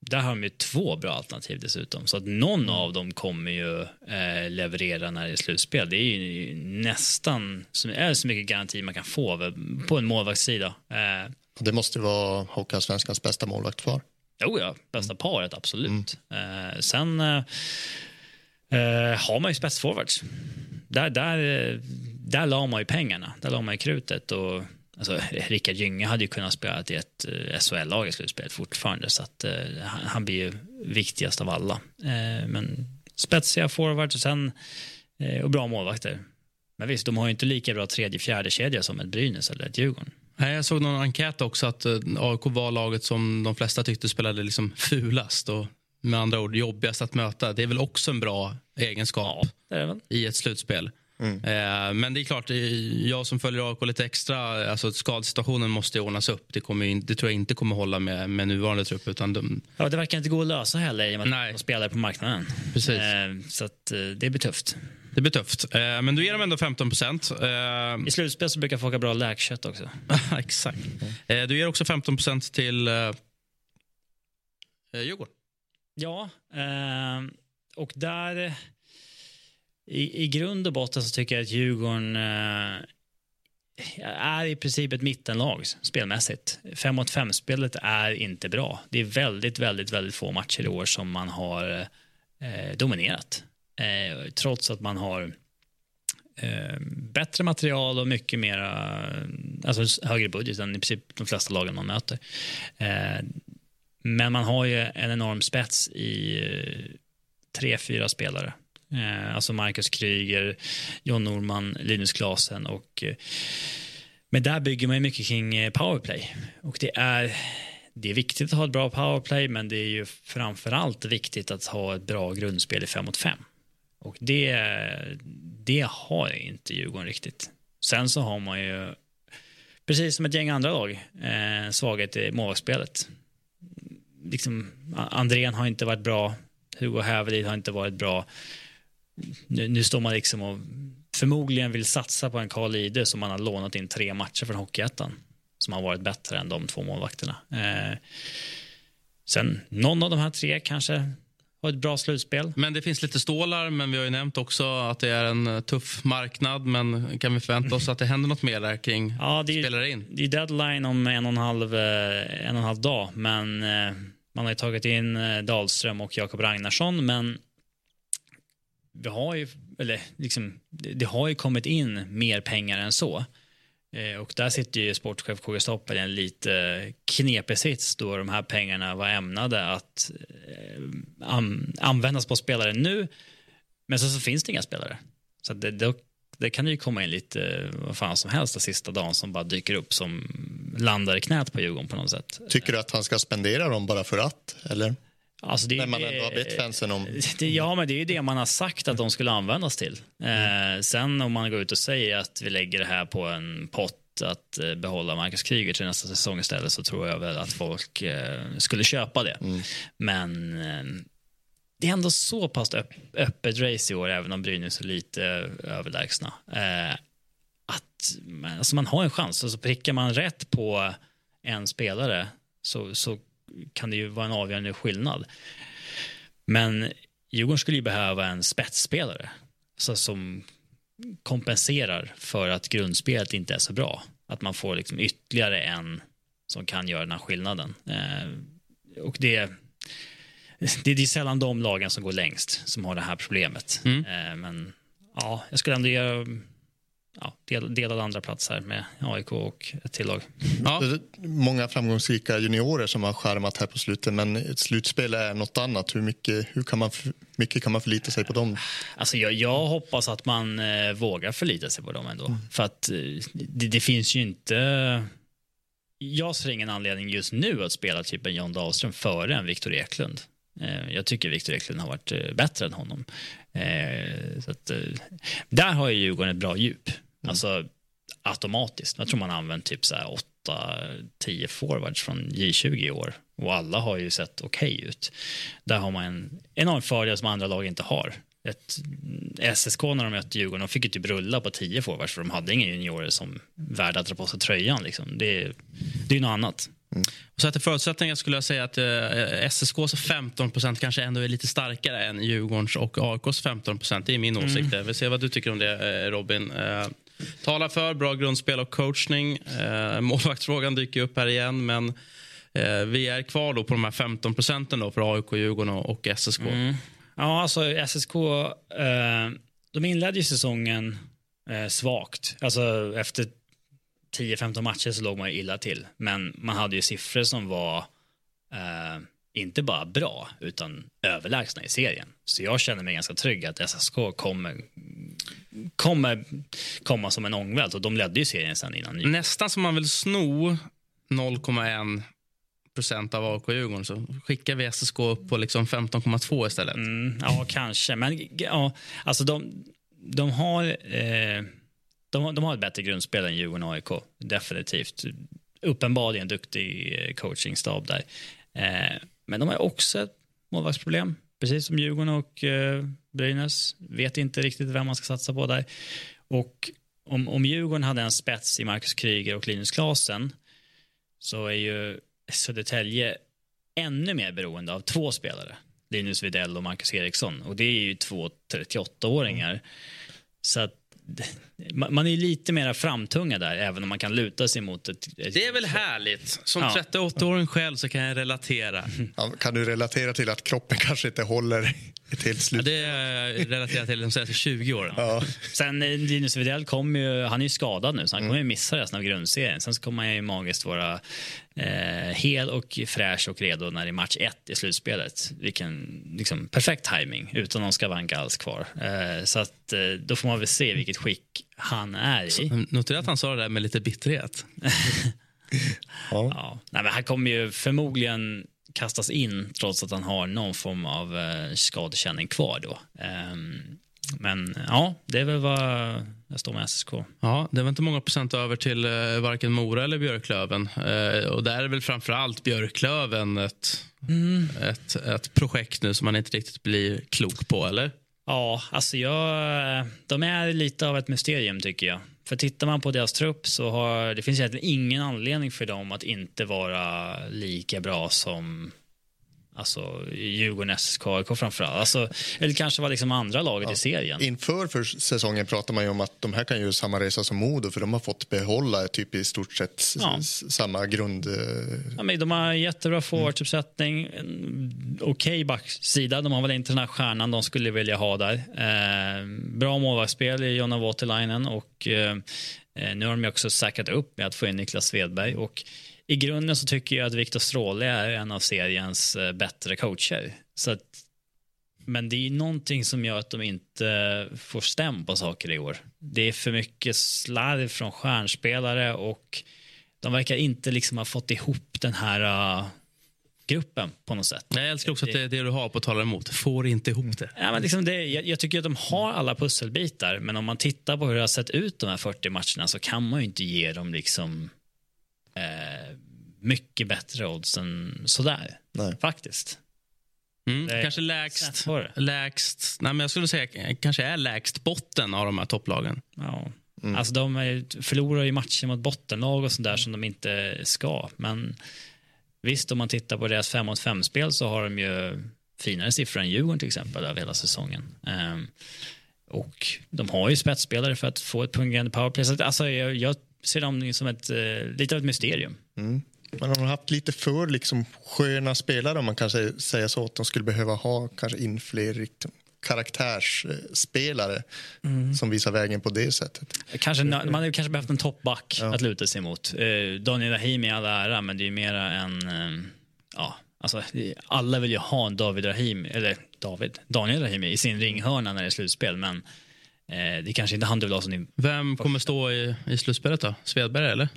Där har de ju två bra alternativ dessutom. Så att någon mm. av dem kommer ju eh, leverera när det är slutspel. Det är ju nästan är så mycket garanti man kan få på en målvaktssida. Eh, det måste vara Hockeyallsvenskans bästa målvaktspar. Jo, ja, bästa paret, absolut. Mm. Eh, sen har man ju spetsforwards. Där, där, där la man ju pengarna, där la man ju krutet. Och Alltså, Rickard Gynge hade ju kunnat spela i ett eh, SHL-lag i slutspelet fortfarande så att uh, han, han, blir ju viktigast av alla. Uh, men spetsiga forwards och sen och bra målvakter. Men visst, de har ju inte lika bra tredje, fjärde kedja som ett Brynäs eller ett Djurgården. Nej, jag såg någon enkät också att AIK var laget som de flesta tyckte spelade liksom fulast och med andra ord jobbigast att möta. Det är väl också en bra egenskap ja, i ett slutspel. Mm. Eh, men det är klart, jag som följer AIK lite extra, alltså skadsituationen måste ordnas upp. Det, kommer in, det tror jag inte kommer hålla med, med nuvarande trupp. Utan de... ja, det verkar inte gå att lösa heller i och med att de spelar på marknaden. Precis. Eh, så att, eh, det blir tufft. Det blir tufft. Men du ger dem ändå 15 procent. I slutspel så brukar folk ha bra läkkött också. Exakt. Mm. Du ger också 15 procent till Djurgården. Ja, och där i, i grund och botten så tycker jag att Djurgården eh, är i princip ett mittenlag spelmässigt. 5 mot 5-spelet är inte bra. Det är väldigt, väldigt, väldigt få matcher i år som man har eh, dominerat. Eh, trots att man har eh, bättre material och mycket mera, alltså högre budget än i princip de flesta lagen man möter. Eh, men man har ju en enorm spets i eh, tre, fyra spelare Eh, alltså Marcus Kryger, John Norman, Linus Klasen och eh, men där bygger man mycket kring eh, powerplay och det är det är viktigt att ha ett bra powerplay men det är ju framförallt viktigt att ha ett bra grundspel i 5 mot 5. Och det, det har inte Djurgården riktigt. Sen så har man ju, precis som ett gäng andra lag, eh, svaghet i målvaktsspelet. Liksom, Andrén har inte varit bra, Hugo Hävelid har inte varit bra nu, nu står man liksom och förmodligen vill satsa på en Karl Ide som man har lånat in tre matcher från Hockeyettan som har varit bättre än de två målvakterna. Eh, sen någon av de här tre kanske har ett bra slutspel. Men det finns lite stålar, men vi har ju nämnt också att det är en eh, tuff marknad. Men kan vi förvänta oss att det händer något mer där kring ja, det är, spelare in? Det är deadline om en och en halv, eh, en och en halv dag, men eh, man har ju tagit in Dahlström och Jakob Ragnarsson, men vi har ju, eller liksom, det, det, har ju kommit in mer pengar än så. Eh, och där sitter ju sportchef KG Stoppel i en lite knepig sits då de här pengarna var ämnade att eh, användas på spelare nu. Men så, så finns det inga spelare. Så det, det, Det kan ju komma in lite vad fan som helst den sista dagen som bara dyker upp som landar i knät på Djurgården på något sätt. Tycker du att han ska spendera dem bara för att? Eller? Alltså det, När man ändå har bett fansen om... Det, ja, men det är ju det man har sagt att de skulle användas till. Eh, sen om man går ut och säger att vi lägger det här på en pott att eh, behålla Marcus Kryger till nästa säsong istället så tror jag väl att folk eh, skulle köpa det. Men eh, det är ändå så pass öpp, öppet race i år, även om Brynäs är lite överlägsna. Eh, att alltså man har en chans. Alltså prickar man rätt på en spelare så, så kan det ju vara en avgörande skillnad. Men Djurgården skulle ju behöva en spetsspelare så som kompenserar för att grundspelet inte är så bra. Att man får liksom ytterligare en som kan göra den här skillnaden. Eh, och det, det, det är sällan de lagen som går längst som har det här problemet. Eh, men ja, jag skulle ändå göra ja, del, delad andra plats här med AIK och ett till lag. Ja. Många framgångsrika juniorer som har skärmat här på slutet men ett slutspel är något annat. Hur mycket, hur kan man, mycket kan man förlita sig på dem? Alltså jag, jag hoppas att man eh, vågar förlita sig på dem ändå. För att eh, det, det finns ju inte... Jag ser ingen anledning just nu att spela typ en John Dahlström före en Viktor Eklund. Eh, jag tycker Viktor Eklund har varit eh, bättre än honom. Eh, så att, eh, där har ju Djurgården ett bra djup. Alltså automatiskt. Jag tror man har använt typ så här 8-10 forwards från J20 i år. Och alla har ju sett okej ut. Där har man en enorm fördel som andra lag inte har. Ett, SSK när de mötte Djurgården, de fick ju typ rulla på 10 forwards för de hade inga juniorer som värda att dra på sig tröjan. Liksom. Det, är- det är ju något annat. Och så till förutsättningar skulle jag säga att eh, SSKs 15% kanske ändå är lite starkare än Djurgårdens och AIKs 15 Det är min åsikt. Vi ser vad du tycker om det, eh, Robin. Eh, talar för bra grundspel och coachning. Eh, målvaktsfrågan dyker upp här igen, men eh, vi är kvar då på de här 15 procenten då för AIK, Djurgården och, SSK. Ja, alltså SSK, eh, de inledde ju säsongen svagt. Alltså efter 10-15 matcher så låg man ju illa till. Men man hade ju siffror som var eh, inte bara bra, utan överlägsna i serien. Så jag känner mig ganska trygg att SSK kommer, kommer komma som en ångvält. Och de ledde ju serien sen innan. ny- Nästan som man vill sno 0,1 procent av AIK och Djurgården så skickar vi SSK upp på liksom 15,2 istället. Mm, ja, kanske. Men ja, alltså de, de har... Eh, de, de har ett bättre grundspel än Djurgården och AIK. Definitivt. Uppenbarligen duktig eh, coachingstab där. Eh, men de har också ett målvaktsproblem. Precis som Djurgården och eh, Brynäs. Vet inte riktigt vem man ska satsa på där. Och om, om Djurgården hade en spets i Marcus Kryger och Linus Klasen så är ju Södertälje ännu mer beroende av två spelare. Linus Widell och Marcus Eriksson. Och det är ju två 38-åringar. Så att man är lite mer framtungad där, även om man kan luta sig mot ett... ett Det är väl härligt. Som Ja. 38-åring själv så kan jag relatera. Ja, Kan du relatera till att kroppen kanske inte håller ett helt Ja, slut? det är relaterat till de senaste 20 åren. Sen eh, Linus Widell kommer ju, han är ju skadad nu, så han kommer ju missa resten av grundserien. Sen så kommer han ju magiskt vara eh, hel och fräsch och redo när det är match ett i slutspelet. Vilken liksom, perfekt timing utan någon skavank alls kvar. Eh, så att, eh, då får man väl se vilket skick han är i. Notera att han sa det där med lite bitterhet. Ja. Nej, men han kommer ju förmodligen kastas in trots att han har någon form av eh, skadekänning kvar då. Ehm, men ja, det är väl vad jag står med SSK. Ja, det var inte många procent över till eh, varken Mora eller Björklöven. Eh, och där är väl framför allt Björklöven ett, ett, ett projekt nu som man inte riktigt blir klok på, eller? Ja, alltså jag, eh, de är lite av ett mysterium tycker jag. För tittar man på deras trupp så har det finns egentligen ingen anledning för dem att inte vara lika bra som alltså, Djurgården, SSK, AIK framförallt. Alltså, eller kanske var liksom andra laget i serien. Inför för säsongen pratar man ju om att de här kan göra samma resa som Modo för de har fått behålla typ i stort sett Ja. samma grund. eh, Ja, men de har jättebra forwardsuppsättning, en okej backsida. De har väl inte den här stjärnan de skulle vilja ha där. Eh, bra målvaktsspel i Jonna Voutilainen och eh, eh, nu har de ju också säkrat upp med att få in Niklas Svedberg. Och I grunden så tycker jag att Viktor Stråle är en av seriens eh, bättre coacher. Så att Men det är någonting som gör att de inte får stäm på saker i år. Det är för mycket slarv från stjärnspelare och de verkar inte liksom ha fått ihop den här uh, gruppen på något sätt. Jag älskar också att det är det du har på att tala emot. Får inte ihop det. Ja, men liksom det jag, jag, tycker att de har alla pusselbitar, men om man tittar på hur det har sett ut de här 40 matcherna så kan man ju inte ge dem liksom eh, mycket bättre odds än sådär. Nej. Faktiskt. Mm, kanske lägst, lägst, nej men jag skulle säga kanske är lägst botten av de här topplagen. Ja. Mm. Alltså de är, förlorar ju matcher mot bottenlag och sådär som de inte ska. Men visst, om man tittar på deras 5 mot 5-spel så har de ju finare siffror än Djurgården till exempel över hela säsongen. Um, och de har ju spetsspelare för att få ett fungerande powerplay. Alltså, jag, jag ser dem som ett, uh, lite av ett mysterium. Mm. Man har haft lite för liksom, sköna spelare om man kan säga så. Att de skulle behöva ha kanske in fler liksom, karaktärsspelare mm. som visar vägen på det sättet. Kanske, man hade kanske behövt en toppback ja. att luta sig mot. Eh, Daniel Rahimi i all ära, men det är mera en... Eh, ja, alltså, alla vill ju ha en David Rahimi, eller David, Daniel Rahimi i sin ringhörna när det är slutspel, men eh, det kanske inte han du vill ha som Vem kommer stå i, i slutspelet då? Svedberg eller?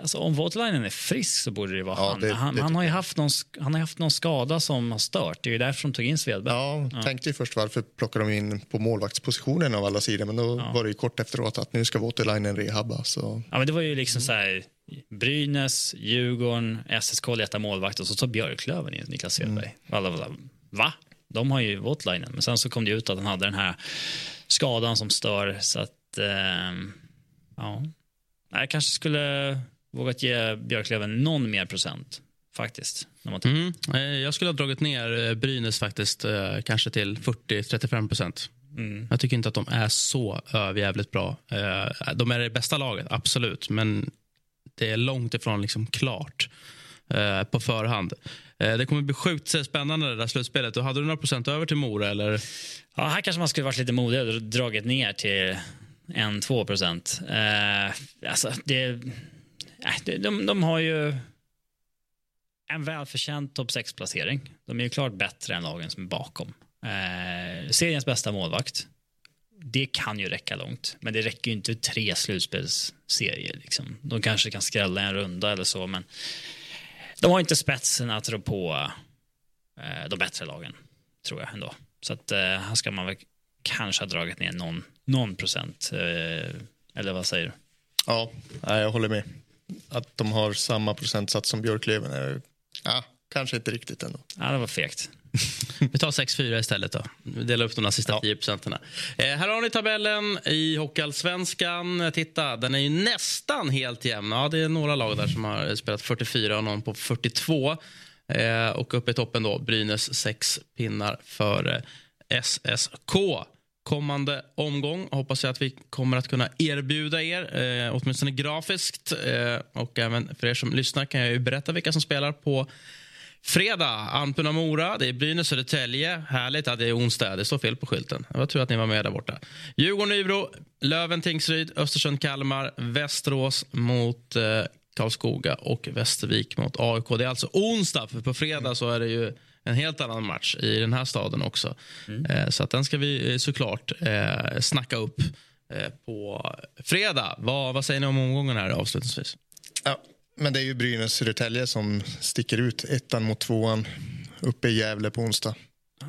Alltså, om Voutilainen är frisk så borde det vara ja, han. Det, han, det han, har ju haft någon, han har haft någon skada som har stört. Det är ju därför de tog in Svedberg. Ja, ja. tänkte ju först varför plockade de in på målvaktspositionen av alla sidor. Men då ja. var det ju kort efteråt att nu ska Voutilainen rehabba. Så. Ja, men det var ju liksom så här. Brynäs, Djurgården, SSK letar målvakt och så tar Björklöven in Niklas Svedberg. Mm. Alla var va? De har ju Voutilainen. Men sen så kom det ut att han hade den här skadan som stör. Så att, eh, ja. Jag kanske skulle vågat ge Björklöven någon mer procent. Faktiskt. Mm. Eh, jag skulle ha dragit ner eh, Brynäs faktiskt eh, kanske till 40-35 procent. Mm. Jag tycker inte att de är så överjävligt bra. De är det bästa laget, absolut. Men det är långt ifrån liksom klart på förhand. Eh, det kommer bli sjukt spännande det där slutspelet. Och hade du några procent över till Mora? Eller? Ja, här kanske man skulle varit lite modigare och dragit ner till 1-2 procent. Eh, alltså, det de, de, de har ju en välförtjänt topp 6-placering. De är ju klart bättre än lagen som är bakom. Eh, seriens bästa målvakt. Det kan ju räcka långt, men det räcker ju inte tre slutspelsserier. Liksom. De kanske kan skrälla en runda eller så, men de har inte spetsen att rå på eh, de bättre lagen, tror jag ändå. Så att eh, här ska man väl kanske ha dragit ner någon, någon procent. Eh, eller vad säger du? Ja, jag håller med att de har samma procentsats som Björklöven är ja, kanske inte riktigt ändå. Ja, det var fegt. Vi tar 6-4 istället. då. Vi delar upp de sista ja. 10 procenten. Eh, här har ni tabellen i Hockeyallsvenskan. Titta, den är ju nästan helt jämn. Ja, det är några lag där som har spelat 44 och någon på 42. Eh, och uppe i toppen då, Brynäs sex pinnar för SSK kommande omgång. Hoppas jag att vi kommer att kunna erbjuda er, eh, åtminstone grafiskt. Eh, och även för er som lyssnar kan jag berätta vilka som spelar på fredag. Almtuna Mora, det är Brynäs Södertälje. Härligt. Ja, det är onsdag. Det står fel på skylten. Jag tror att ni var med där borta. Djurgården Nybro, Löven Tingsryd, Östersund Kalmar, Västerås mot eh, Karlskoga och Västervik mot AIK. Det är alltså onsdag, för på fredag så är det ju en helt annan match i den här staden också. Mm. Eh, så att den ska vi eh, såklart eh, snacka upp eh, på fredag. Vad, vad säger ni om omgången här avslutningsvis? Ja, men det är ju Brynäs Södertälje som sticker ut. Ettan mot tvåan uppe i Gävle på onsdag. Ja.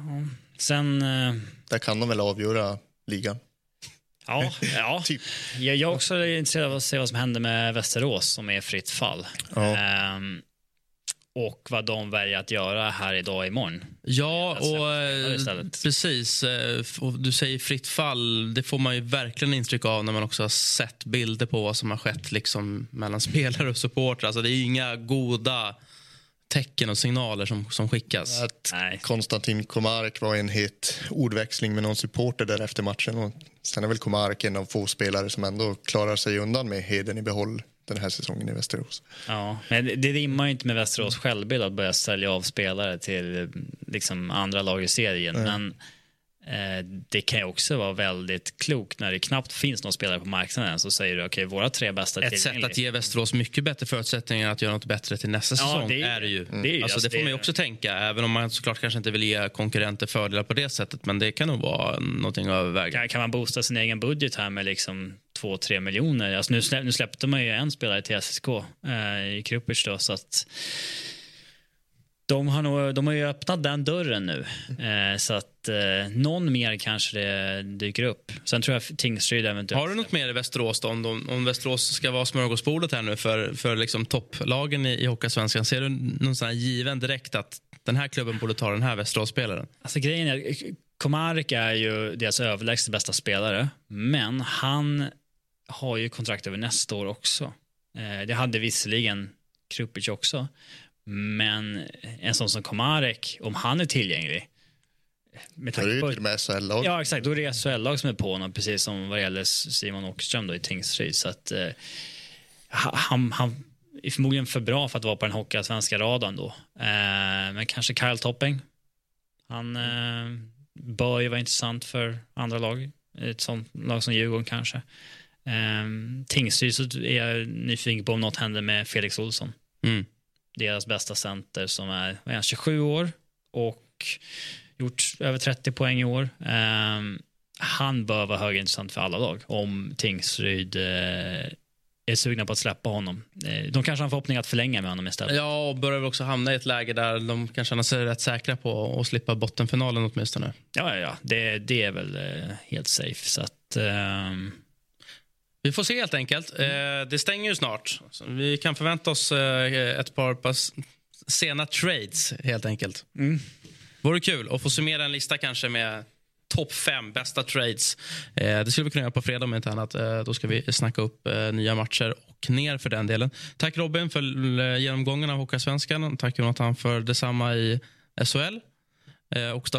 Sen... Eh... Där kan de väl avgöra ligan. Ja, ja. typ. jag, jag är också intresserad av att se vad som händer med Västerås som är fritt fall. Ja. Um, och vad de väljer att göra här idag imorgon. Ja, och eh, precis. Eh, du säger fritt fall. Det får man ju verkligen intryck av när man också har sett bilder på vad som har skett liksom, mellan spelare och supportrar. Alltså, det är inga goda tecken och signaler som, som skickas. Att Konstantin Komarek var i en het ordväxling med någon supporter där efter matchen. Och sen är väl Komarek en av få spelare som ändå klarar sig undan med heden i behåll den här säsongen i Västerås. Ja, men det rimmar ju inte med Västerås självbild att börja sälja av spelare till liksom andra lag i serien. Mm. Men det kan ju också vara väldigt klokt när det knappt finns någon spelare på marknaden så säger du okej, okay, våra tre bästa Ett sätt att ge Västerås mycket bättre förutsättningar att göra något bättre till nästa Ja, säsong det är- är det ju. det är ju- alltså, alltså, det får det- man ju också tänka, även om man såklart kanske inte vill ge konkurrenter fördelar på det sättet. Men det kan nog vara någonting att överväga. Kan, kan man boosta sin egen budget här med liksom 2-3 miljoner? Alltså nu, slä, nu släppte man ju en spelare till SSK eh, i Krupic då, så att de har, nog, de har ju öppnat den dörren nu. Eh, så att eh, någon mer kanske det dyker upp. Sen tror jag Tingsryd eventuellt... Har du något mer i Västerås då, om, de, om Västerås ska vara smörgåsbordet här nu för, för liksom topplagen i, i Hockeyallsvenskan? Ser du någon sån här given direkt att den här klubben borde ta den här Västerås-spelaren? Alltså grejen är, Komarek är ju deras överlägset bästa spelare, men han har ju kontrakt över nästa år också. Eh, det hade visserligen Krupic också, men en sån som Komarek, om han är tillgänglig, med Det är tanke ju på... till och med SHL-lag. Ja, exakt. Då är det SHL-lag som är på honom, precis som vad gäller Simon Åkerström då i Tingsryd. Så att, eh, han, han är förmodligen för bra för att vara på den hockeyallsvenska radarn då. Eh, men kanske Kyle Topping. Han eh, bör ju vara intressant för andra lag. Ett sånt lag som Djurgården kanske. Eh, Tingsryd så är jag nyfiken på om något händer med Felix Olsson. Mm. Deras bästa center som är, är han, 27 år och gjort över 30 poäng i år. Ehm, han bör vara högintressant för alla lag om Tingsryd eh, är sugna på att släppa honom. Eh, de kanske har en förhoppning att förlänga med honom istället. Ja, och börjar väl också hamna i ett läge där de kan känna sig rätt säkra på att slippa bottenfinalen åtminstone. Ja, ja, ja. Det, det är väl eh, helt safe. Så att, ehm, Vi får se helt enkelt. Eh, det stänger ju snart. Vi kan förvänta oss eh, ett par pass sena trades helt enkelt. Mm. Vore kul att få summera en lista kanske med topp fem bästa trades. Eh, det skulle vi kunna göra på fredag om inte annat. Eh, då ska vi snacka upp eh, nya matcher och ner för den delen. Tack Robin för eh, genomgången av Hockeysvenskan. Tack Jonathan för detsamma i SHL. Och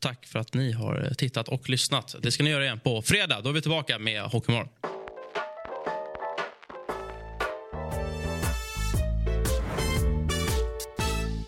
tack för att ni har tittat och lyssnat. Det ska ni göra igen på fredag. Då är vi tillbaka med Hockeymorgon.